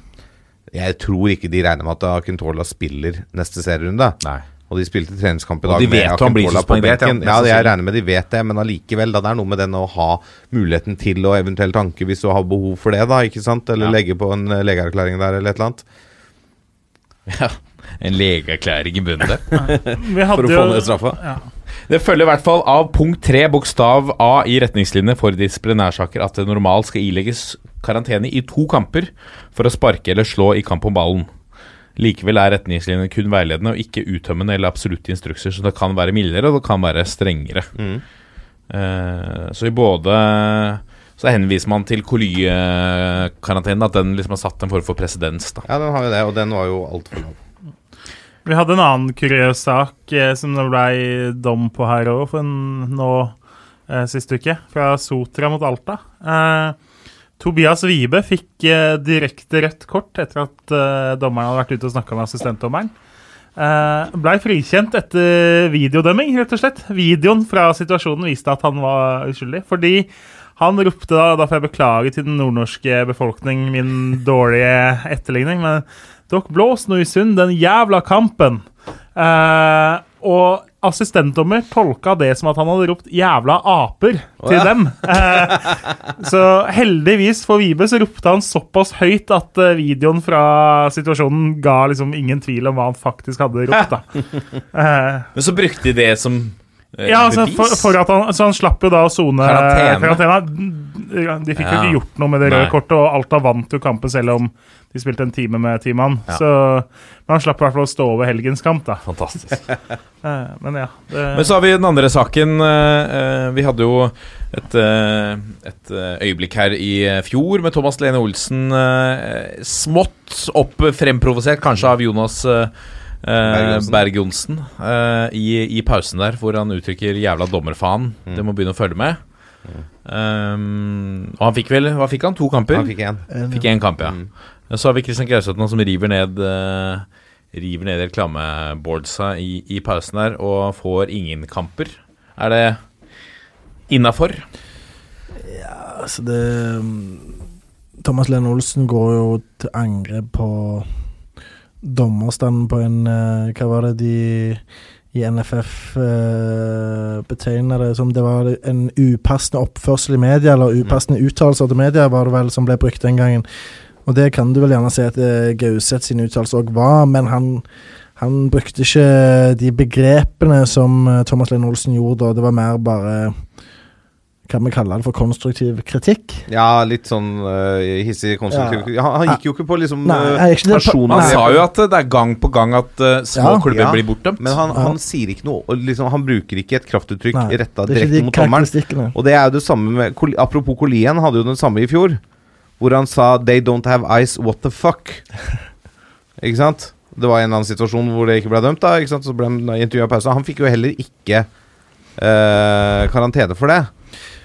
Jeg tror ikke de regner med at Akintola spiller neste serierunde. Nei. Og de spilte treningskamp i Og dag de vet med han blir på suspendert, ja, jeg regner med de vet det, men allikevel, da. Det er noe med den å ha muligheten til å eventuelt anke hvis du har behov for det, da, ikke sant? Eller Ja. legge på en eh, legeerklæring der, eller et eller annet. Ja, en legeerklæring i bunnen der. Vi hadde For å få ned straffa. Ja. Det følger i hvert fall av punkt 3 bokstav A i retningslinjene for disiplinærsaker at det normalt skal ilegges karantene i to kamper for å sparke eller slå i kamp om ballen. Likevel er retningslinjene kun veiledende og ikke uttømmende eller absolutte instrukser, så det kan være mildere og det kan være strengere. Mm. Uh, så i både Så henviser man til Coly-karantenen, at den liksom har satt en form for presedens. Ja, den har jo det, og den var jo altfor lav. Vi hadde en annen kuriøs sak eh, som det ble dom på her òg, nå eh, sist uke. Fra Sotra mot Alta. Eh, Tobias Wibe fikk eh, direkte rødt kort etter at eh, dommeren hadde vært ute og snakka med assistentdommeren. Eh, Blei frikjent etter videodømming, rett og slett. Videoen fra situasjonen viste at han var uskyldig. Fordi han ropte da, da får jeg beklage til den nordnorske befolkning min dårlige etterligning, men dere blås nå i sund den jævla kampen. Eh, og assistentdommer tolka det som at han hadde ropt 'jævla aper' til ja. dem. Eh, så heldigvis for Vibe så ropte han såpass høyt at eh, videoen fra situasjonen ga liksom ingen tvil om hva han faktisk hadde ropt. da. Eh, Men så brukte de det som ja, altså, for, for han, Så han slapp jo da å sone Karantene. karantena. De fikk jo Ja. ikke gjort noe med det røde kortet, og Alta vant jo kampen selv om de spilte en time med ti mann. Ja. Så Men han slapp i hvert fall å stå over helgens kamp, da. Fantastisk. Eh, Men ja. Det, Men så har vi den andre saken. eh, eh, Vi hadde jo et, eh, et eh, øyeblikk her i eh, fjor med Thomas Lene Olsen eh, smått opp fremprovosert, kanskje av Jonas eh, eh, Berg-Johnsen. Berg-Johnsen, eh, i, i pausen der, hvor han uttrykker 'jævla dommerfaen'. Mm. Det må begynne å følge med. Um, og han fikk vel Hva fikk han? To kamper? Han fikk én. Fikk én kamp, ja. Mm. Så har vi Kristian Gauseth som river ned uh, River ned reklameboardsa i, i pausen der og får ingen kamper. Er det innafor? Altså, det Thomas Lene Olsen går jo til angrep på dommerstanden på en eh, Hva var det de i NFF uh, betegna det som det var en upassende oppførsel i media, eller upassende uttalelser til media, var det vel som ble brukt den gangen. Og det kan du vel gjerne si at uh, Gauseth sine uttalelser òg var, men han, han brukte ikke de begrepene som eh, Thomas Lenn Olsen gjorde da. Det var mer bare Kan vi kalle det for konstruktiv kritikk? Ja, litt sånn uh, hissig konstruktiv ja. han, han gikk jo ikke på liksom Nei, uh, er ikke det- Han sa jo at det er gang på gang at uh, små Ja. klubber Ja, blir bortdømt. Men han, Ja. han sier ikke noe og liksom, Han bruker ikke et kraftuttrykk Nei, retta direkte mot dommeren. Og det er jo det samme med Apropos Kolien, hadde jo den samme i fjor. Hvor han sa 'They don't have eyes, what the fuck'? ikke sant? Det var en eller annen situasjon hvor det ikke ble dømt. da Ikke sant? Så ble han intervjua i pausen. Han fikk jo heller ikke uh, karantene for det.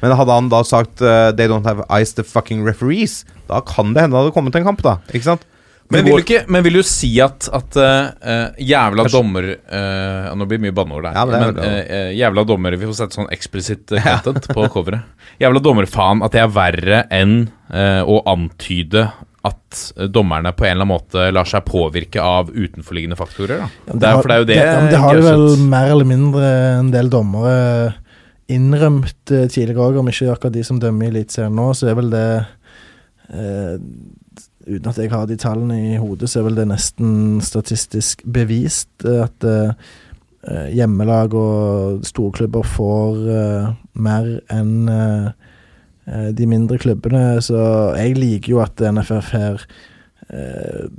Men hadde han da sagt uh, 'They don't have eyes, the fucking referees', da kan det hende det hadde kommet en kamp, da. Ikke sant? Men vil, du ikke, men vil du si at, at eh, jævla Kanskje- dommer uh, Nå blir det mye banneord der. Ja, men men eh, jævla dommer Vi får sette sånn eksplisitt content på coveret. Jævla dommerfaen at det er verre enn å antyde at dommerne på en eller annen måte lar seg påvirke av utenforliggende faktorer. Da. Ja, det har, det er jo det, ja, det har jo vel mer eller mindre en del dommere innrømt eh, tidligere òg, om ikke akkurat de som dømmer i Eliteserien nå, så er vel det eh, Uten at jeg har de tallene i hodet, så er vel det nesten statistisk bevist eh, at eh, hjemmelag og storklubber får eh, mer enn eh, de mindre klubbene. Så jeg liker jo at NFF her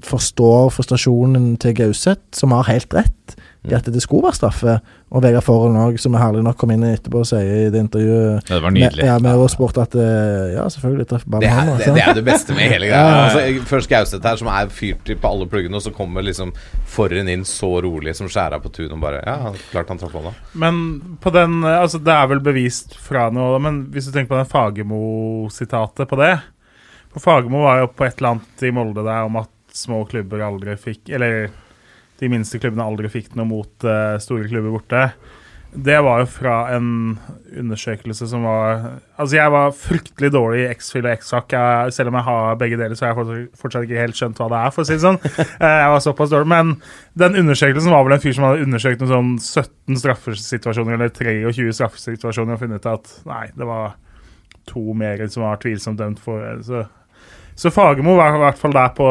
forstår frustrasjonen til Gauseth, som har helt rett. I at det skulle være straffe. Og Vegard Forhånd òg, som er herlig nok, kom inn etterpå og sier i det intervjuet Ja, det var med, nydelig. ja, med Eurosport at eh, ja, selvfølgelig treffer Det ballen er, det, det er det beste med hele greia. Ja. Altså, først Gauseth her, som er fyrt på alle pluggene, og så kommer liksom Forhen inn så rolig som skjæra på tunet og bare Ja, klart han traff hånda. Men på den Altså, det er vel bevist fra noe, men hvis du tenker på den Fagermo-sitatet på det For Fagermo var jo på et eller annet i Molde der om at små klubber aldri fikk Eller de minste klubbene aldri fikk noe mot eh, store klubber borte. Det var jo fra en undersøkelse som var Altså, jeg var fryktelig dårlig i X-Fill og X-Hack. Selv om jeg har begge deler, så har jeg fortsatt, ikke helt skjønt hva det er, for å si det sånn. Eh, Jeg var såpass dårlig. Men den undersøkelsen var vel en fyr som hadde undersøkt noen sånn 17 straffesituasjoner, eller 23 straffesituasjoner, og funnet ut at nei, det var to mer som var tvilsomt dømt for Så, så Fagermo var i hvert fall der på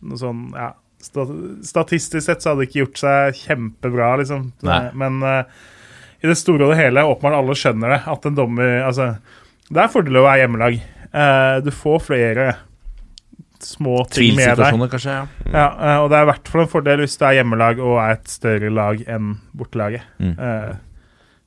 noe sånn ja, Statistisk sett så hadde det ikke gjort seg kjempebra, liksom. Nei. Men uh, i det store og det hele, åpenbart alle skjønner det, at en dommer Altså, det er fordel å være hjemmelag. Uh, du får flere små ting med deg. Kanskje. ja Ja, uh, og det er i hvert fall en fordel hvis du er hjemmelag og er et større lag enn bortelaget. Mm.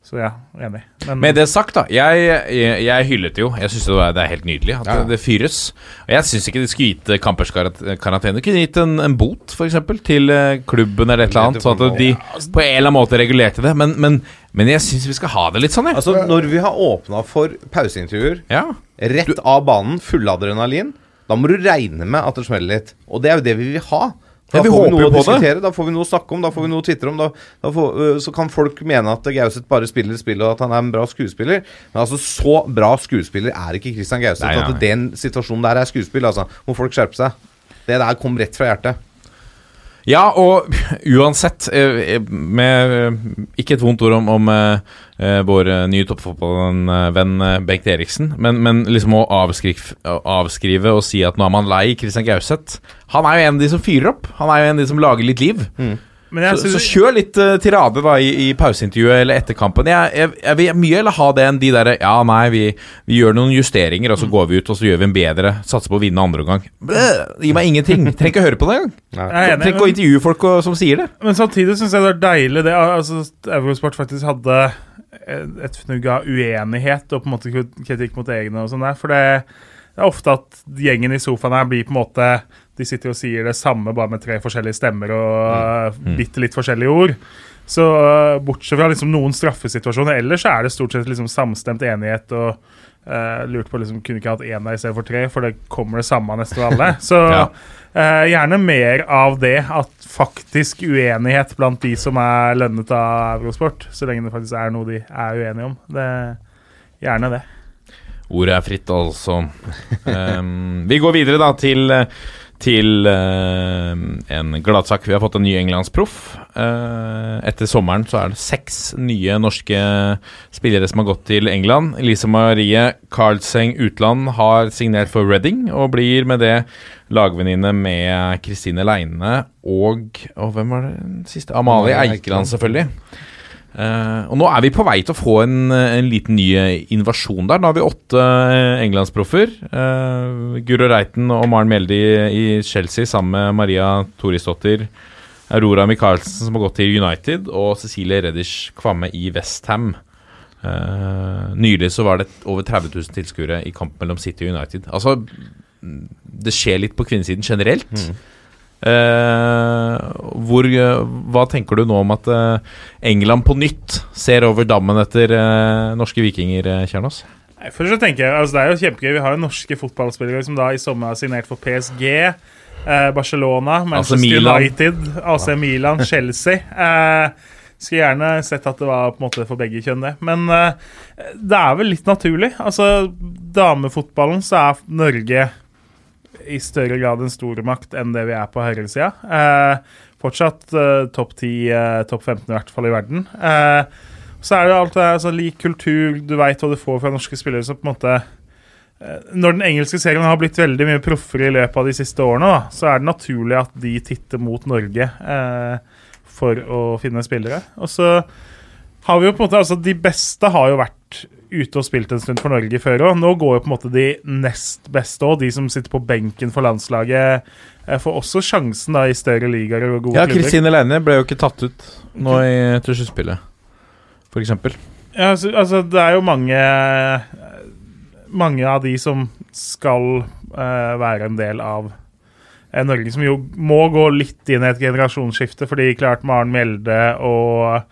Så ja, enig. Men Med det sagt, da. Jeg, jeg, jeg hyllet jo. Jeg syns det, det er helt nydelig at Ja. det, det fyres. Og jeg syns ikke de skulle gitt kamperskarantene. Kampers karat- karantene. Kunne gitt en, en bot, f.eks., til eh, klubben eller et eller annet. Sånn at de på en eller annen måte regulerte det. Men, men, men jeg syns vi skal ha det litt sånn, jeg. Altså, når vi har åpna for pauseintervjuer Ja. rett av banen, full adrenalin, da må du regne med at det smeller litt. Og det er jo det vi vil ha. Da Ja, vi får vi noe å det. diskutere, da får vi noe å snakke om, da får vi noe å tvitre om. Da, da får, så kan folk mene at Gauseth bare spiller spill, og at han er en bra skuespiller. Men altså, så bra skuespiller er ikke Christian Gauseth at den situasjonen der er skuespill. Altså. Må folk skjerpe seg. Det der kom rett fra hjertet. Ja, og uansett eh, med, eh, Ikke et vondt ord om, om eh, vår nye toppfotballvenn Bengt Eriksen, men, men liksom å avskrive, avskrive og si at nå er man lei Christian Gauseth Han er jo en av de som fyrer opp. Han er jo en av de som lager litt liv. Jeg Så, så synes, kjør litt uh, tirade da i, i pauseintervjuet eller etter kampen. Jeg, jeg, jeg vil mye heller ha det enn de derre Ja, nei, vi, vi gjør noen justeringer, og så går vi ut og så gjør vi en bedre. Satser på å vinne andre omgang. Gi meg ingenting. Trenger ikke å høre på det engang. er Trenger ikke å intervjue folk og, som sier det. men samtidig syns jeg det er deilig det altså, Eurosport faktisk hadde et fnugg av uenighet og på en måte kritikk mot egne og sånn der. For det, det er ofte at gjengen i sofaen her blir på en måte De sitter og sier det samme, bare med tre forskjellige stemmer og mm. bitte litt forskjellige ord. Så uh, bortsett fra liksom noen straffesituasjoner, ellers så er det stort sett liksom samstemt enighet. og uh, lurt på liksom, kunne ikke hatt én der istedenfor tre, for det kommer det samme nesten alle. Så Ja. uh, gjerne mer av det, at faktisk uenighet blant de som er lønnet av Eurosport, så lenge det faktisk er noe de er uenige om. Det, gjerne det. Ordet er fritt, altså. Um, vi går videre da til, til uh, en gladsak. Vi har fått en ny englandsproff. Uh, etter sommeren så er det seks nye norske spillere som har gått til England. Elise Marie Karlseng Utland har signert for Reading og blir med det lagvenninne med Kristine Leine og Og hvem var det siste? Amalie Eikeland, selvfølgelig. Eh, og nå er vi på vei til å få en, en liten ny invasjon der. Nå har vi åtte eh, englandsproffer. Uh, Guro Reiten og Maren Mjelde i, Chelsea sammen med Maria Torisdottir. Aurora Michaelsen som har gått til United, og Cecilie Reddish Kvamme i Westham. Uh, nylig så var det over 30 000 tilskuere i kamp mellom City og United. Altså, det skjer litt på kvinnesiden generelt. Eh, hvor, eh, hva tenker du nå om at eh, England på nytt ser over dammen etter eh, norske vikinger, eh, Kjernås? Først så tenker jeg, altså Det er jo kjempegøy. Vi har jo norske fotballspillere som da i sommer har signert for PSG, eh, Barcelona, Manchester Milan. United, AC Milan, Chelsea. Eh, skulle gjerne sett at det var på en måte for begge kjønn, det. Men eh, det er vel litt naturlig. Altså, damefotballen så er Norge i større grad en stormakt enn det vi er på herresida. Eh, fortsatt eh, topp 10, eh, topp 15 i hvert fall i verden. Eh, så er det alt det der, altså, lik kultur, du veit hva du får fra norske spillere. Så på en måte eh, Når den engelske serien har blitt veldig mye proffere i løpet av de siste årene, da, så er det naturlig at de titter mot Norge eh, for å finne spillere. Og så har vi jo på en måte Altså, de beste har jo vært ute og spilt en stund for Norge før òg. Nå går jo på en måte de nest beste òg, de som sitter på benken for landslaget. eh, Får også sjansen da i større ligaer og gode Ja, klubber. Kristine Leine ble jo ikke tatt ut nå i til sluttspillet, eksempel. Ja, altså, altså, det er jo mange Mange av de som skal uh, være en del av uh, Norge, som jo må gå litt inn i et generasjonsskifte, fordi klart Maren Mjelde og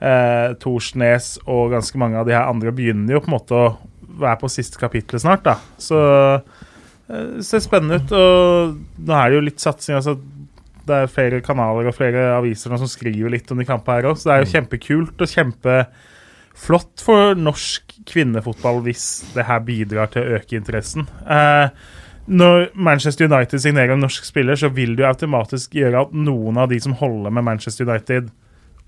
eh, Torsnes og ganske mange av de her andre begynner jo på en måte å være på siste kapittel snart, da. Så eh, det ser spennende ut. Og nå er det jo litt satsing. altså det er flere kanaler og flere aviser som skriver litt om de kampene her òg, så det er jo kjempekult og kjempeflott for norsk kvinnefotball hvis det her bidrar til å øke interessen. Eh, når Manchester United signerer en norsk spiller, så vil det jo automatisk gjøre at noen av de som holder med Manchester United,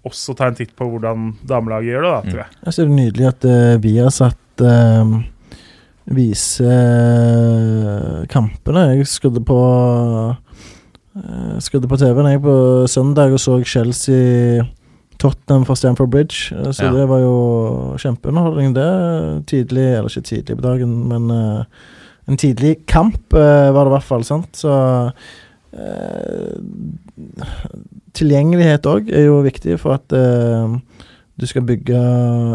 også ta en titt på hvordan damelaget gjør det, da, tror jeg. Jeg synes det er nydelig at uh, vi har satt uh, viser eh, kampene. Jeg skrudde på uh, Skrudde på TV-en jeg på søndag og så Chelsea Tottenham fra Stamford Bridge. eh, så Ja. det var jo kjempeunderholdning, det. Tidlig, eller ikke tidlig på dagen, men uh, en tidlig kamp uh, var det i hvert fall, sant. Så eh, Tilgjengelighet òg er jo viktig for at eh, du skal bygge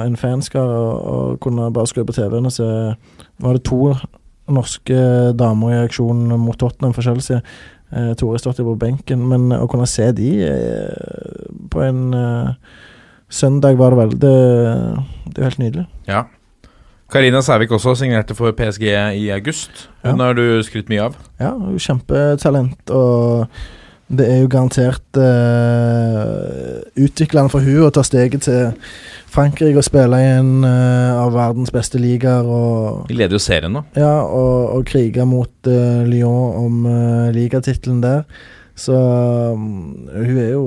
en fanskare og, og kunne bare skru på TV-en og se Var det to norske damer i aksjon mot Tottenham for Chelsea? Eh, Tore stått på benken, men å kunne se de eh, på en eh, søndag var det vel Det, det er jo helt nydelig. Ja. Karina Sævik også signerte for PSG i august. Hun har du skrytt mye av. Ja, hun er kjempetalent, og det er jo garantert uh, utviklende for hun å ta steget til Frankrike og spille i en uh, av verdens beste ligaer. De leder jo serien nå. Ja, og, og krige mot uh, Lyon om uh, ligatittelen der. Så um, hun er jo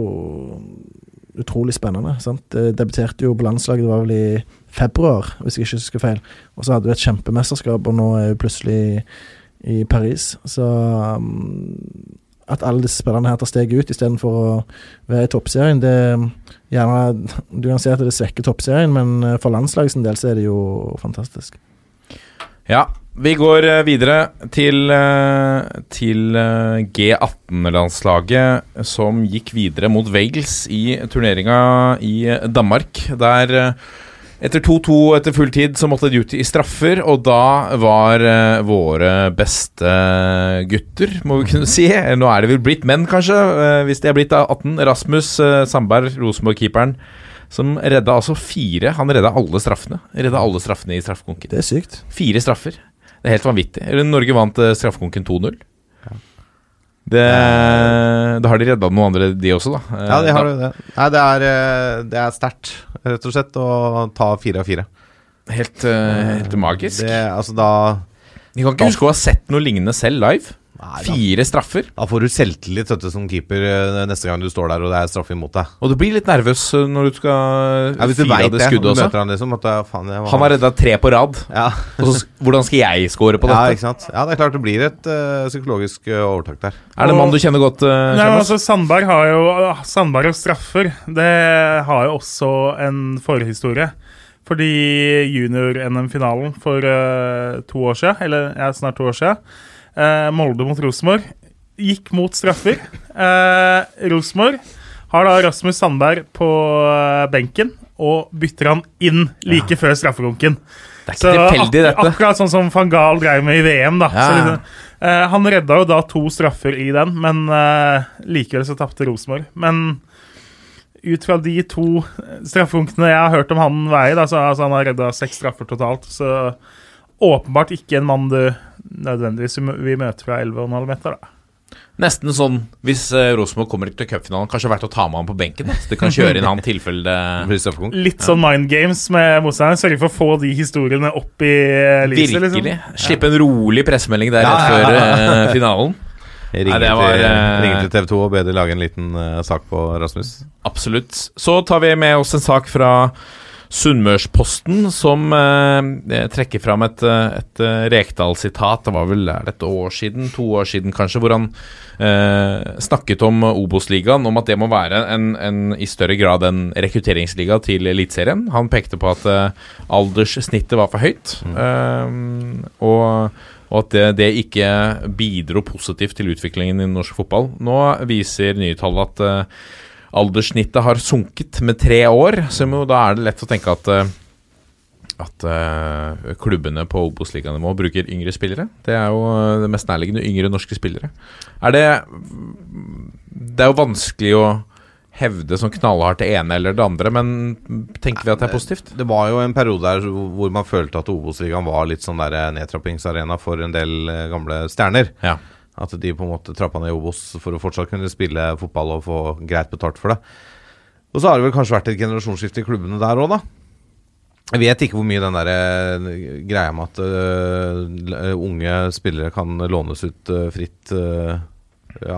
utrolig spennende. sant? Eh, Debuterte jo på landslaget, det var vel i februar, hvis jeg ikke husker feil. Og så hadde vi et kjempemesterskap, og nå er hun plutselig i Paris. Så um, at alle disse spillerne her tar steget ut istedenfor å være i toppserien, det gjerne, Du kan si at det svekker toppserien, men eh, for landslaget sin del så er det jo fantastisk. Ja, vi går eh, videre til, eh, til eh, G18-landslaget, som gikk videre mot Wales i turneringa i Danmark. Der etter 2-2 etter full tid så måtte de ut i straffer, og da var uh, våre beste gutter, må vi kunne si Nå er det vel blitt menn, kanskje, uh, hvis de er blitt 18. Rasmus uh, Sandberg, Rosenborg-keeperen, som redda altså fire Han redda alle straffene. Redda alle straffene i straffekonken. Det er sykt. Fire straffer. Det er helt vanvittig. Norge vant eh, straffekonken 2-0. Det, da har de redda noen andre, de også, da. Eh, Ja, de har da- jo det. Nei, det er, eh, det er sterkt, rett og slett, å ta fire av fire. Helt, eh, helt magisk. Det, altså, da Vi kan ikke huske å ha sett noe lignende selv live. Nei, Fire straffer. da får du selvtillit du, som keeper eh, neste gang du står der og det er straffe imot deg. Og du blir litt nervøs eh, når du skal Ja, hvis du fire veit av det det, skuddet også. han liksom at, eh, faen, jeg var- Han har redda tre på rad. ja. Og så, hvordan skal jeg score på ja, dette? ikke sant. Ja, det er klart det blir et uh, psykologisk uh, overtak der. Er det en mann du kjenner godt, uh, Nei, men altså, Sandberg har jo Sandberg og straffer, det har jo også en forhistorie. Fordi junior-NM-finalen for uh, to år siden, eller ja, snart to år siden, eh, Molde mot Rosenborg, gikk mot straffer. Eh, Rosenborg har da Rasmus Sandberg på eh, benken og bytter han inn like før straffekonken. Det er ikke tilfeldig, dette. akkurat sånn som van Gahl drev med i VM, da. Ja. Så liksom, eh, han redda jo da to straffer i den, men eh, likevel så tapte Rosenborg. Men ut fra de to straffepunktene jeg har hørt om han veie, da, så altså, han har redda seks straffer totalt, så åpenbart ikke en mann du nødvendigvis vil møte fra 11,5 meter. da. Nesten sånn hvis uh, Rosenborg kommer til cupfinalen, kanskje verdt å ta med han på benken. Da. Så de kan kjøre inn han tilfelle Det. Litt sånn mind games med motstanderen. Sørge for å få de historiene opp i eh, lyset. Virkelig. Liksom. Slippe en rolig pressemelding der rett ja, før ja. eh, finalen. Ringe, Nei, det var, til, eh, til TV 2 og be de lage en liten eh, sak på Rasmus. Absolutt. Så tar vi med oss en sak fra Sunnmørsposten, som eh, trekker fram et, eh, et eh, Rekdal-sitat. Det var vel er det et år siden, to år siden kanskje, hvor han eh, snakket om Obos-ligaen, om at det må være en, en, i større grad en rekrutteringsliga til Eliteserien. Han pekte på at eh, alderssnittet var for høyt, eh, og, og at det, det ikke bidro positivt til utviklingen i norsk fotball. Nå viser nye tall at eh, alderssnittet har sunket med tre år, så jo, da er det lett å tenke at eh, at uh, klubbene på Obos-liganivå bruker yngre spillere. Det er jo det mest nærliggende. Yngre norske spillere. Er det Det er jo vanskelig å hevde sånn knallhardt det ene eller det andre, men tenker vi at det er positivt? Det var jo en periode der hvor man følte at Obos-ligaen var litt sånn der nedtrappingsarena for en del eh, gamle stjerner. Ja. At de på en måte trappa ned i Obos for å fortsatt kunne spille fotball og få greit betalt for det. Og så har det vel kanskje vært et generasjonsskifte i klubbene der òg, da. Jeg vet ikke hvor mye den der eh, greia med at uh, unge spillere kan lånes ut uh, fritt uh,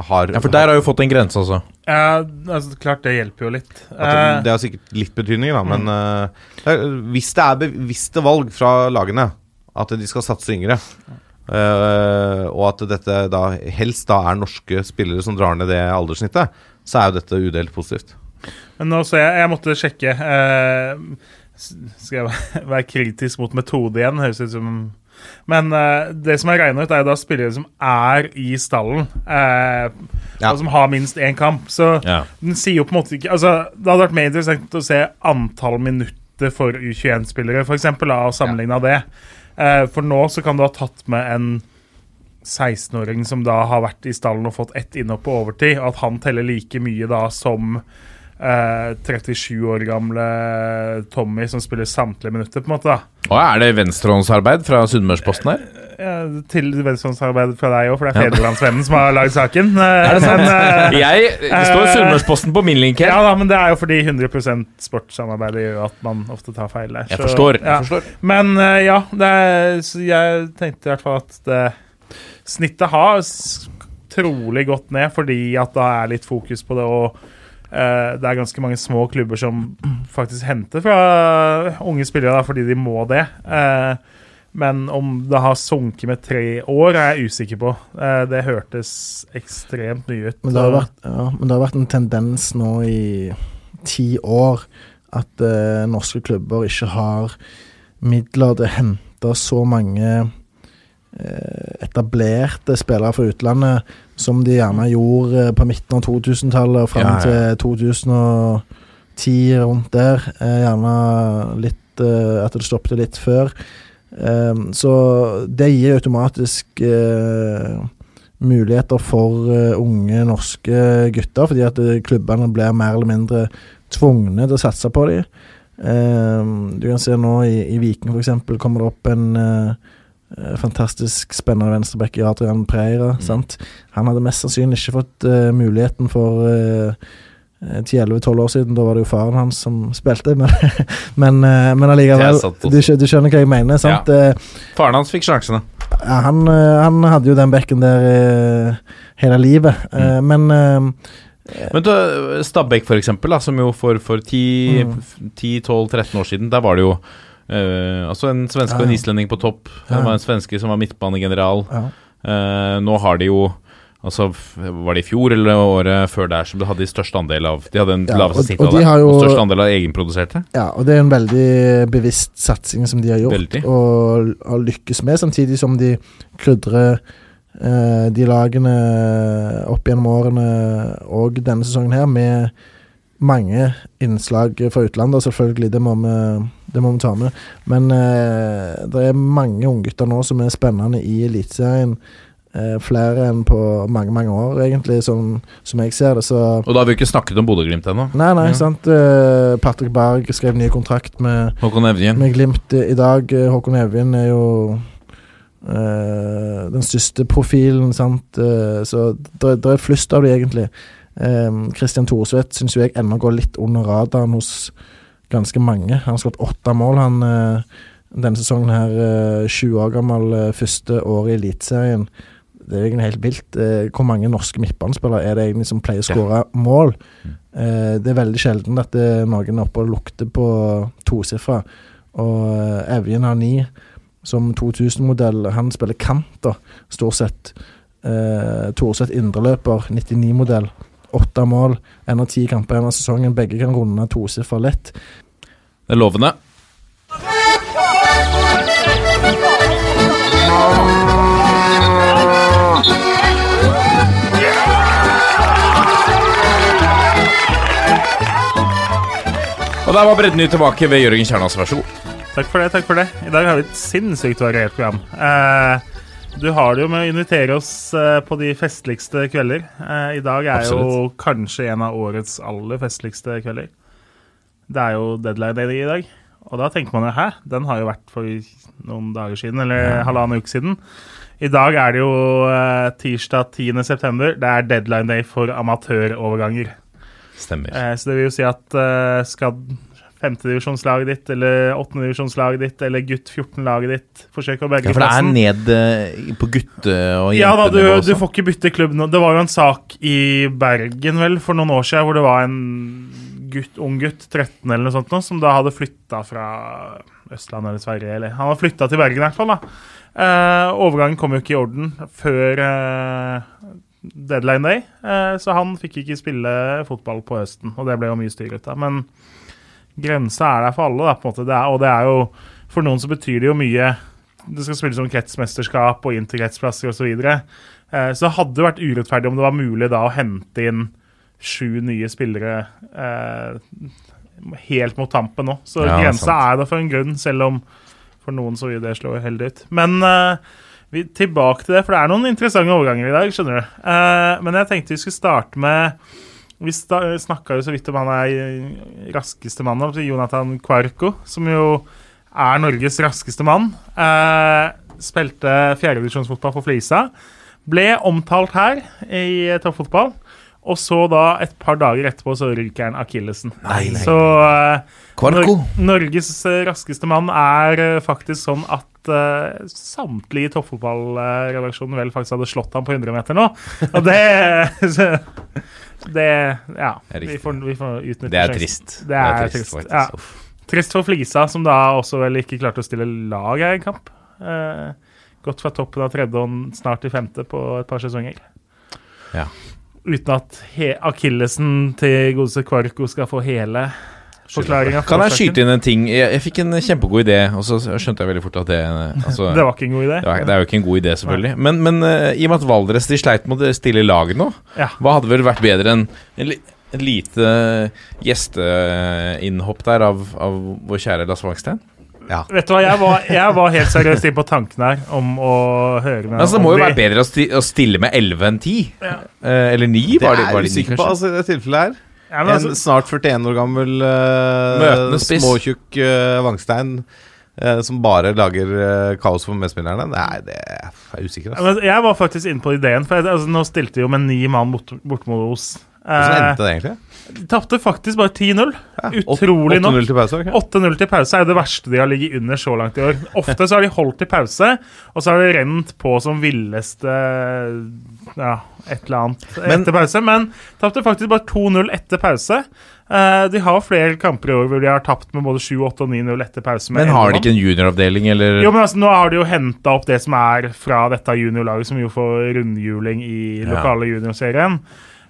har Ja, For der har jo fått en grense, altså. Ja, altså, klart det hjelper jo litt. at det, Eh, det har sikkert litt betydning, da, men eh, det er, hvis det er bevisste valg fra lagene at de skal satse yngre, eh, og at dette da helst da er norske spillere som drar ned det alderssnittet, så er jo dette udelt positivt. Men nå så jeg, jeg måtte sjekke Uh, Skal jeg være kritisk mot metode igjen? Høres ut som Men uh, det som er regna ut, er jo da spillere som er i stallen. Eh, Ja. Og som har minst én kamp. Så Ja. den sier jo på en måte ikke Altså, Det hadde vært mer interessant å se antall minutter for U21-spillere, f.eks., og sammenligna det. Eh, for nå så kan du ha tatt med en 16-åring som da har vært i stallen og fått ett innhopp på overtid, og at han teller like mye da som eh, 37 år gamle Tommy som spiller samtlige minutter, på en måte. da Og er det venstrehåndsarbeid fra Sunnmørsposten her? Eh, til venstrehåndsarbeid fra deg òg, for det er Fedrelandsvennen som har lagd saken. Er men, eh, Jeg, Det står Sunnmørsposten på min link her. ja da, men det er jo fordi 100 sportssamarbeid gjør at man ofte tar feil der. Jeg forstår. ja. Jeg forstår. Men eh, ja, det er, så jeg tenkte i hvert fall at det, snittet har trolig gått ned, fordi at da er litt fokus på det, og eh, det er ganske mange små klubber som faktisk henter fra unge spillere da, fordi de må det. Eh, men om det har sunket med tre år, er jeg usikker på. Eh, det hørtes ekstremt mye ut. Men det, har vært, ja, men det har vært en tendens nå i ti år at uh, norske klubber ikke har midler til å hente så mange uh, etablerte spillere fra utlandet som de gjerne gjorde på midten av 2000-tallet og fram Ja, ja. til 2010, rundt der. Uh, gjerne litt At det stoppet litt før. Eh, så det gir automatisk eh, muligheter for eh, unge norske gutter, fordi at eh, klubbene blir mer eller mindre tvungne til å satse på dem. du kan se nå i, i Viking f.eks. kommer det opp en fantastisk spennende venstreback i Adrian Preira. sant? Han hadde mest sannsynlig ikke fått uh, muligheten for eh, 10-11-12 år siden. Da var det jo faren hans som spilte, men, men, eh, men allikevel du, du skjønner hva jeg mener, sant? Ja. Faren hans fikk sjansene. ja, han, eh, han hadde jo den bekken der eh, hele livet, mm. men eh, Men da, Stabæk, for eksempel, da, som jo for, for 10, Mm. 10-12-13 år siden, der var det jo eh, altså en svenske og en islending på topp. Det var en svenske som var midtbanegeneral. ja. Eh, nå har de jo Altså, Var det i fjor eller året før der som de hadde de største andel av De hadde en Ja, laveste og- snitt og jo- Og største andel av egenproduserte. Ja, og det er en veldig bevisst satsing som de har gjort, Veldig. og har lykkes med, samtidig som de krydrer eh, de lagene opp gjennom årene og denne sesongen her med mange innslag fra utlandet, og selvfølgelig, det må vi, det må vi ta med. Men eh, det er mange unggutter nå som er spennende i Eliteserien. Eh, flere enn på mange, mange år, egentlig, som, som jeg ser det. Så Og da har vi ikke snakket om Bodø-Glimt ennå. Nei, nei, Ja. sant. Eh, Patrick Berg skrev ny kontrakt med Håkon Evjen. med Glimt i dag. eh, Håkon Evjen er jo eh, den største profilen, sant. Eh, så det er er flust av de, egentlig. Kristian Christian Thorsvedt syns jeg ennå går litt under radaren hos ganske mange. Han har skåret åtte mål, han eh, denne sesongen her. eh, 20 år gammel, eh, første år i Eliteserien. Det er egentlig helt vilt. Eh, hvor mange norske midtbanespillere er det egentlig som pleier å skåre mål? Eh, det er veldig sjelden at det er noen er oppe og lukter på tosifra. Og eh, Evjen har ni som 2000-modell. Han spiller kant, stort sett. Eh, Thorseth indreløper, 99-modell. Åtte mål, én av ti kamper gjennom sesongen. Begge kan runde tosifra lett. Det er lovende. Og der var Bredny tilbake ved Jørgen Kjernas, vær så god. Takk for det. takk for det I dag har vi et sinnssykt variert program. Eh, du har det jo med å invitere oss eh, på de festligste kvelder. Eh, I dag er jo kanskje en av årets aller festligste kvelder. Det er jo deadline day i dag. Og da tenker man jo hæ, den har jo vært for noen dager siden, eller halvannen uke siden. I dag er det jo eh, tirsdag 10. september. Det er deadline day for amatøroverganger. Stemmer. Eh, så det vil jo si at eh, skal femtedivisjonslaget ditt, eller åttendedivisjonslaget ditt, eller gutt 14-laget ditt forsøke å berge Ja, for det er plassen ned eh, på gutte- og ja da, du, jentenivå du får ikke bytte klubb nå. Det var jo en sak i Bergen vel for noen år siden hvor det var en gutt, ung gutt, 13 eller noe sånt, nå, som da hadde flytta fra Østlandet eller Sverige. Eller, han hadde flytta til Bergen i hvert fall. da. Eh, overgangen kom jo ikke i orden før eh, deadline day, eh, så han fikk ikke spille fotball på høsten. Og det ble jo mye styr ut av. Men grensa er der for alle, da, på en måte. Det er, og det er jo For noen så betyr det jo mye det skal spilles om kretsmesterskap og inn til kretsplasser osv. Så, videre. eh, så det hadde vært urettferdig om det var mulig da å hente inn sju nye spillere eh, helt mot tampen nå. Så Ja, grensa sant. er der for en grunn, selv om for noen så vil det slå heldig ut. Men eh, vi, tilbake til det, for det er noen interessante overganger i dag. skjønner du. Uh, men jeg tenkte vi skulle starte med Vi snakka jo så vidt om han er raskeste mannen, altså Jonathan Quarco, som jo er Norges raskeste mann. Uh, spilte fjerdedivisjonsfotball for Flisa. Ble omtalt her i toppfotball. Og så da, et par dager etterpå, så ryker han akillesen. Nei, nei. Så uh. Nor Norges eh, raskeste mann er uh, faktisk sånn at eh, samtlige i toppfotballredaksjonen vel faktisk hadde slått ham på 100 meter nå. Og det så- Det Ja. Det er Vi får, vi får utnytte Det er trist. Det er trist, trist. ja. Trist for Flisa, som da også vel ikke klarte å stille lag i en kamp. Gått fra toppen av tredje og snart til femte på et par sesonger. Ja. Uten at akillesen til godeste Kvarko skal få hele forklaringa. Kan jeg skyte inn en ting? Jeg, jeg fikk en kjempegod idé, og så skjønte jeg veldig fort at det altså, Det var ikke en god idé. det, var, det er jo ikke en god idé, selvfølgelig. Men, men uh, i og med at Valdres de sleit med å stille lag nå, Ja. hva hadde vel vært bedre enn en, et lite gjesteinnhopp der av, av vår kjære Lasse Wangstein? Ja. Vet du hva, jeg var, jeg var helt seriøst inne på tanken her om å høre med Altså, det må jo de- være bedre å, sti, å stille med 11 enn 10. Eh, eller 9, Det var det, var det 9, usikker på, kanskje? altså, i det tilfellet her. Ja, men En altså, snart 41 år gammel uh, småtjukk uh, Vangstein uh, som bare lager uh, kaos for medspillerne. Nei, det er jeg usikker. ja, Altså. ja, jeg var faktisk inne på ideen, for jeg, altså, nå stilte vi jo med ni mann bort, bort mot Os. Hvordan endte det egentlig? De tapte faktisk bare 10-0. Ja, Utrolig nok. 8-0 til pause? okay. 8-0 til pause er det verste de har ligget under så langt i år. Ofte så har de holdt til pause, og så har de rent på som villeste Ja, et eller annet Men- etter pause. Men tapte faktisk bare 2-0 etter pause. Eh, de har flere kamper i år hvor de har tapt med både 7, 8 og 9-0 etter pause. med Men har de ikke en junioravdeling, eller? Jo, men altså, Nå har de jo henta opp det som er fra dette juniorlaget, som jo får rundhjuling i Ja. lokale juniorserien.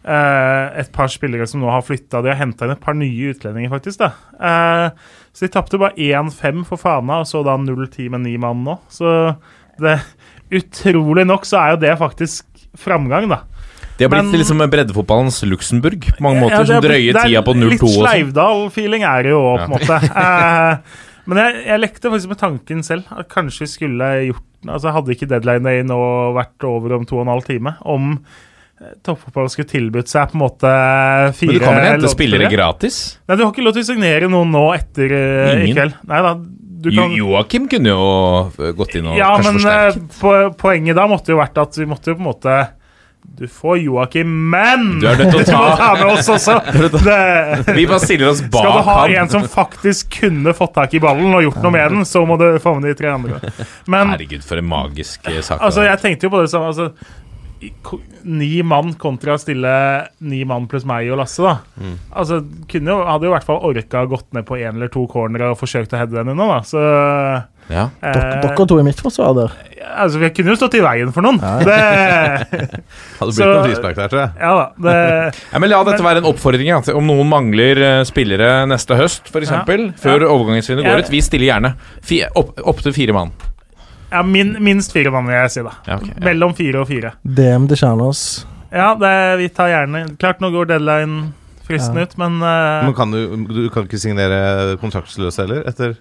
Eh, et par spillere som nå har flytta. De har henta inn et par nye utlendinger, faktisk. da. Eh, så de tapte bare 1-5 for Fana, og så da 0-10 med ni mann nå. Så det, utrolig nok så er jo det faktisk framgang, da. De har blitt men- liksom breddefotballens Luxembourg på mange måter, ja, som drøye det tida på 0-2 Litt sånn. Sleivdal-feeling er det jo òg, på en måte. Eh, men jeg, jeg lekte faktisk med tanken selv. At kanskje vi skulle gjort Altså Hadde ikke deadline day nå vært over om to og en halv time? Om eh, toppfotball skulle tilbudt seg på en måte fire Men du kan vel hente spillere gratis? Nei, du har ikke lov til å signere noen nå etter Ingen. i kveld. Nei da, Jo- kan Joakim kunne jo eh, gått inn og Ja, kanskje men eh, forsterket. po poenget da måtte jo vært at vi måtte jo på en måte Du får Joakim, men Du er nødt til å du må ta- ta med oss også! Det, Vi bare stiller oss bak Skal du ha han. en som faktisk kunne fått tak i ballen og gjort noe med den, så må du få med de tre andre. Men Herregud, for en magisk eh, sak. altså, jeg tenkte jo på det samme. Altså, ni mann kontra å stille ni mann pluss meg og Lasse, da. Mm. Altså, kunne jo, hadde jo i hvert fall orka gått ned på én eller to cornere og forsøkt å heade den unna, da. Så Ja. eh, Dere, to i midtforsvar der. Altså, vi kunne jo stått i veien for noen. Det, Hadde blitt Så- noen frispark der, tror jeg. ja da. Det, Ja, men La dette være en oppfordring. Ja. til Om noen mangler eh, spillere neste høst, f.eks., eksempel før Ja. overgangsvinduet går ut, vi stiller gjerne. Fi, opp, opp til fire mann. Ja, min, minst fire mann, vil jeg si, da. Ja, okay, ja. Mellom fire og fire. DM til Kjernås. Ja, det, vi tar gjerne Klart, nå går deadline fristen Ja. ut, men uh, Men kan du, du kan ikke signere kontraktsløse heller? Etter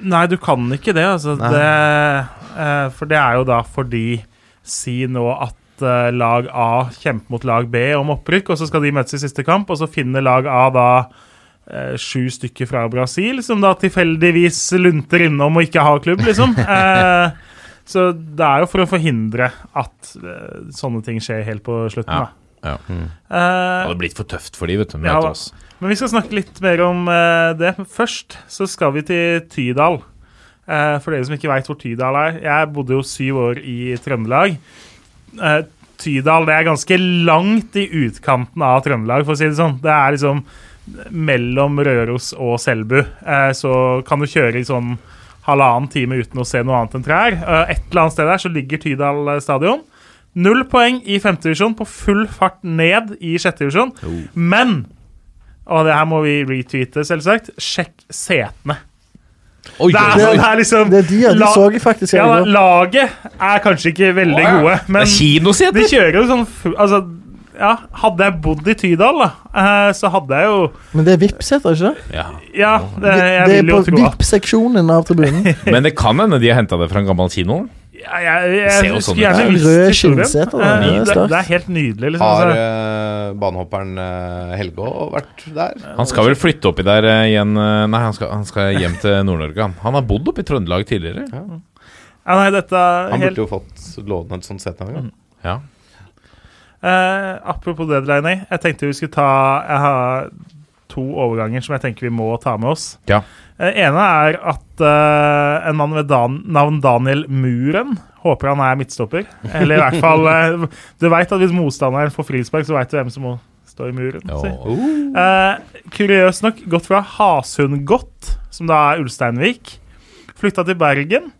Nei, du kan ikke det, altså. Det, uh, for det er jo da fordi Si nå at uh, lag A kjemper mot lag B om opprykk, og så skal de møtes i siste kamp, og så finner lag A da sju stykker fra Brasil, som da tilfeldigvis lunter innom og ikke har klubb, liksom. Eh, så det er jo for å forhindre at eh, sånne ting skjer helt på slutten, Ja. da. Ja. ja. Det hadde blitt for tøft for de, vet du. Ja, oss. men vi skal snakke litt mer om eh, det. Først så skal vi til Tydal. Eh, for dere som ikke veit hvor Tydal er. Jeg bodde jo syv år i Trøndelag. Eh, Tydal det er ganske langt i utkanten av Trøndelag, for å si det sånn. Det er liksom mellom Røros og Selbu. Eh, så kan du kjøre i sånn halvannen time uten å se noe annet enn trær. Eh, et eller annet sted der så ligger Tydal eh, stadion. Null poeng i femte divisjon, på full fart ned i sjette divisjon. Men og det her må vi retweete, selvsagt. Sjekk setene. Oi, Det er, det, er, det er liksom Det er de, ja. De La- så jeg faktisk ja. Laget er kanskje ikke veldig oh, ja. gode, Det men er de kjører jo sånn Altså, ja, hadde jeg bodd i Tydal, da, eh, så hadde jeg jo Men det er VIP-seter, ikke det? Ja. Ja, det, Det, jeg det er vil jo på Vipps-seksjonen av tribunen. Men det kan hende de har henta det fra en gammel kino. ja, jeg, jeg, jeg jeg sånn skulle gjerne visst historien. skinnseter. Eh, Det det, det er helt nydelig, liksom. Har uh, eh, banehopperen uh, Helgå vært der? Han skal vel flytte oppi der uh, igjen uh, Nei, han skal, han skal hjem til Nord-Norge. han. Han har bodd oppe i Trøndelag tidligere. Ja, nei, dette er Han helt burde jo fått låne et sånt sete en gang. Ja. Eh, apropos deadline, jeg tenkte vi skulle ta Jeg har to overganger som jeg tenker vi må ta med oss. Ja. Uh, ene er at uh, en mann ved dan navn Daniel Muren håper han er midtstopper. Eller i hvert fall uh, Du veit at hvis motstanderen får frispark, så veit du hvem som må stå i muren. Ja. si. Eh, kuriøst nok gått fra Hasundgodt, som da er Ulsteinvik, flytta til Bergen,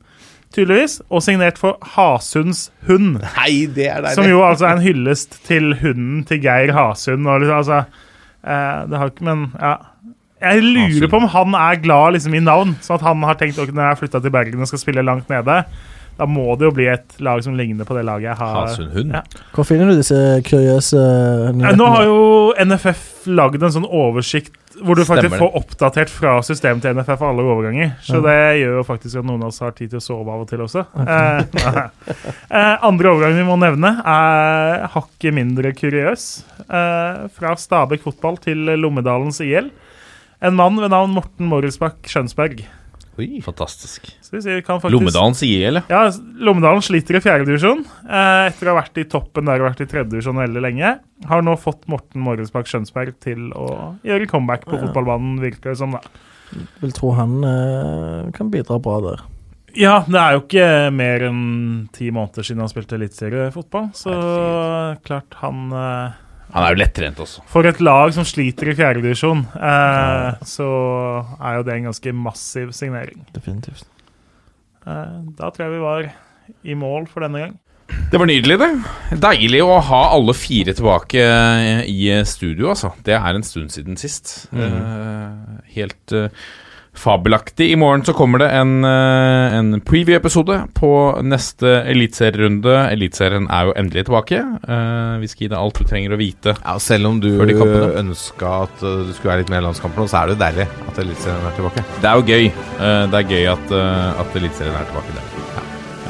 tydeligvis, og signert for Hasunds hund. Nei, det er Som jo altså er en hyllest til hunden til Geir Hasund. Og liksom, altså, eh, det har ikke, men ja. Jeg lurer Hasund. på om han er glad liksom, i navn, sånn at han har tenkt at når jeg har flytta til Bergen og skal spille langt nede, da må det jo bli et lag som ligner på det laget jeg har. Hasundhund. Ja. Hvor finner du disse kuriøse Eh, nyhetene? Nå har jo NFF lagd en sånn oversikt hvor du faktisk Stemmer får oppdatert fra systemet til NFF alle overganger. Så det gjør jo faktisk at noen av oss har tid til å sove av og til også. Okay. eh, andre overgang vi må nevne, er hakket mindre kuriøs. Eh, fra Stabæk fotball til Lommedalens IL. En mann ved navn Morten Morrisbakk Skjønsberg. Oi. Fantastisk. Så vi kan faktisk... Lommedalen sier eller? Ja, Lommedalen sliter i fjerdedivisjon. Eh, etter å ha vært i toppen der og vært i tredjedivisjon veldig lenge. Har nå fått Morten Morgensbakk Skjønsberg til å gjøre comeback på Ja. fotballbanen, virker det som. da. Vil tro han eh, kan bidra bra der. Ja, det er jo ikke mer enn ti måneder siden han spilte eliteseriefotball, så klart han eh, Han er jo lettrent også. For et lag som sliter i fjerdedivisjon, eh, så er jo det en ganske massiv signering. Definitivt. Eh, da tror jeg vi var i mål for denne gang. Det var nydelig, det. Deilig å ha alle fire tilbake eh, i studio, altså. Det er en stund siden sist. Eh, helt eh, fabelaktig. I morgen så kommer det en, eh, en preview-episode på neste eliteserierunde. Eliteserien er jo endelig tilbake. Eh, vi skal gi deg alt du trenger å vite. Ja, selv om du ønska at uh, du skulle være litt mer i landskampen, så er det jo deilig at Eliteserien er tilbake. Det er jo gøy. Eh, det er gøy at, at Eliteserien er tilbake der.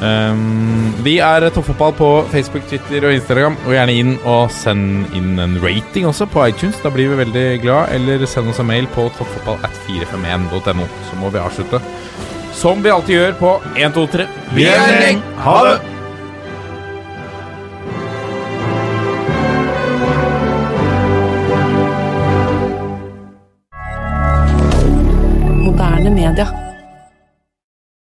Um, vi er Toppfotball på Facebook, Twitter og Instagram. Og gjerne inn og send inn en rating også på iTunes. Da blir vi veldig glad. Eller send oss en mail på toppfotball at 451.no. Så må vi avslutte som vi alltid gjør på 1, 2, 3. Vi er en gjeng. Ha det! Moderne media.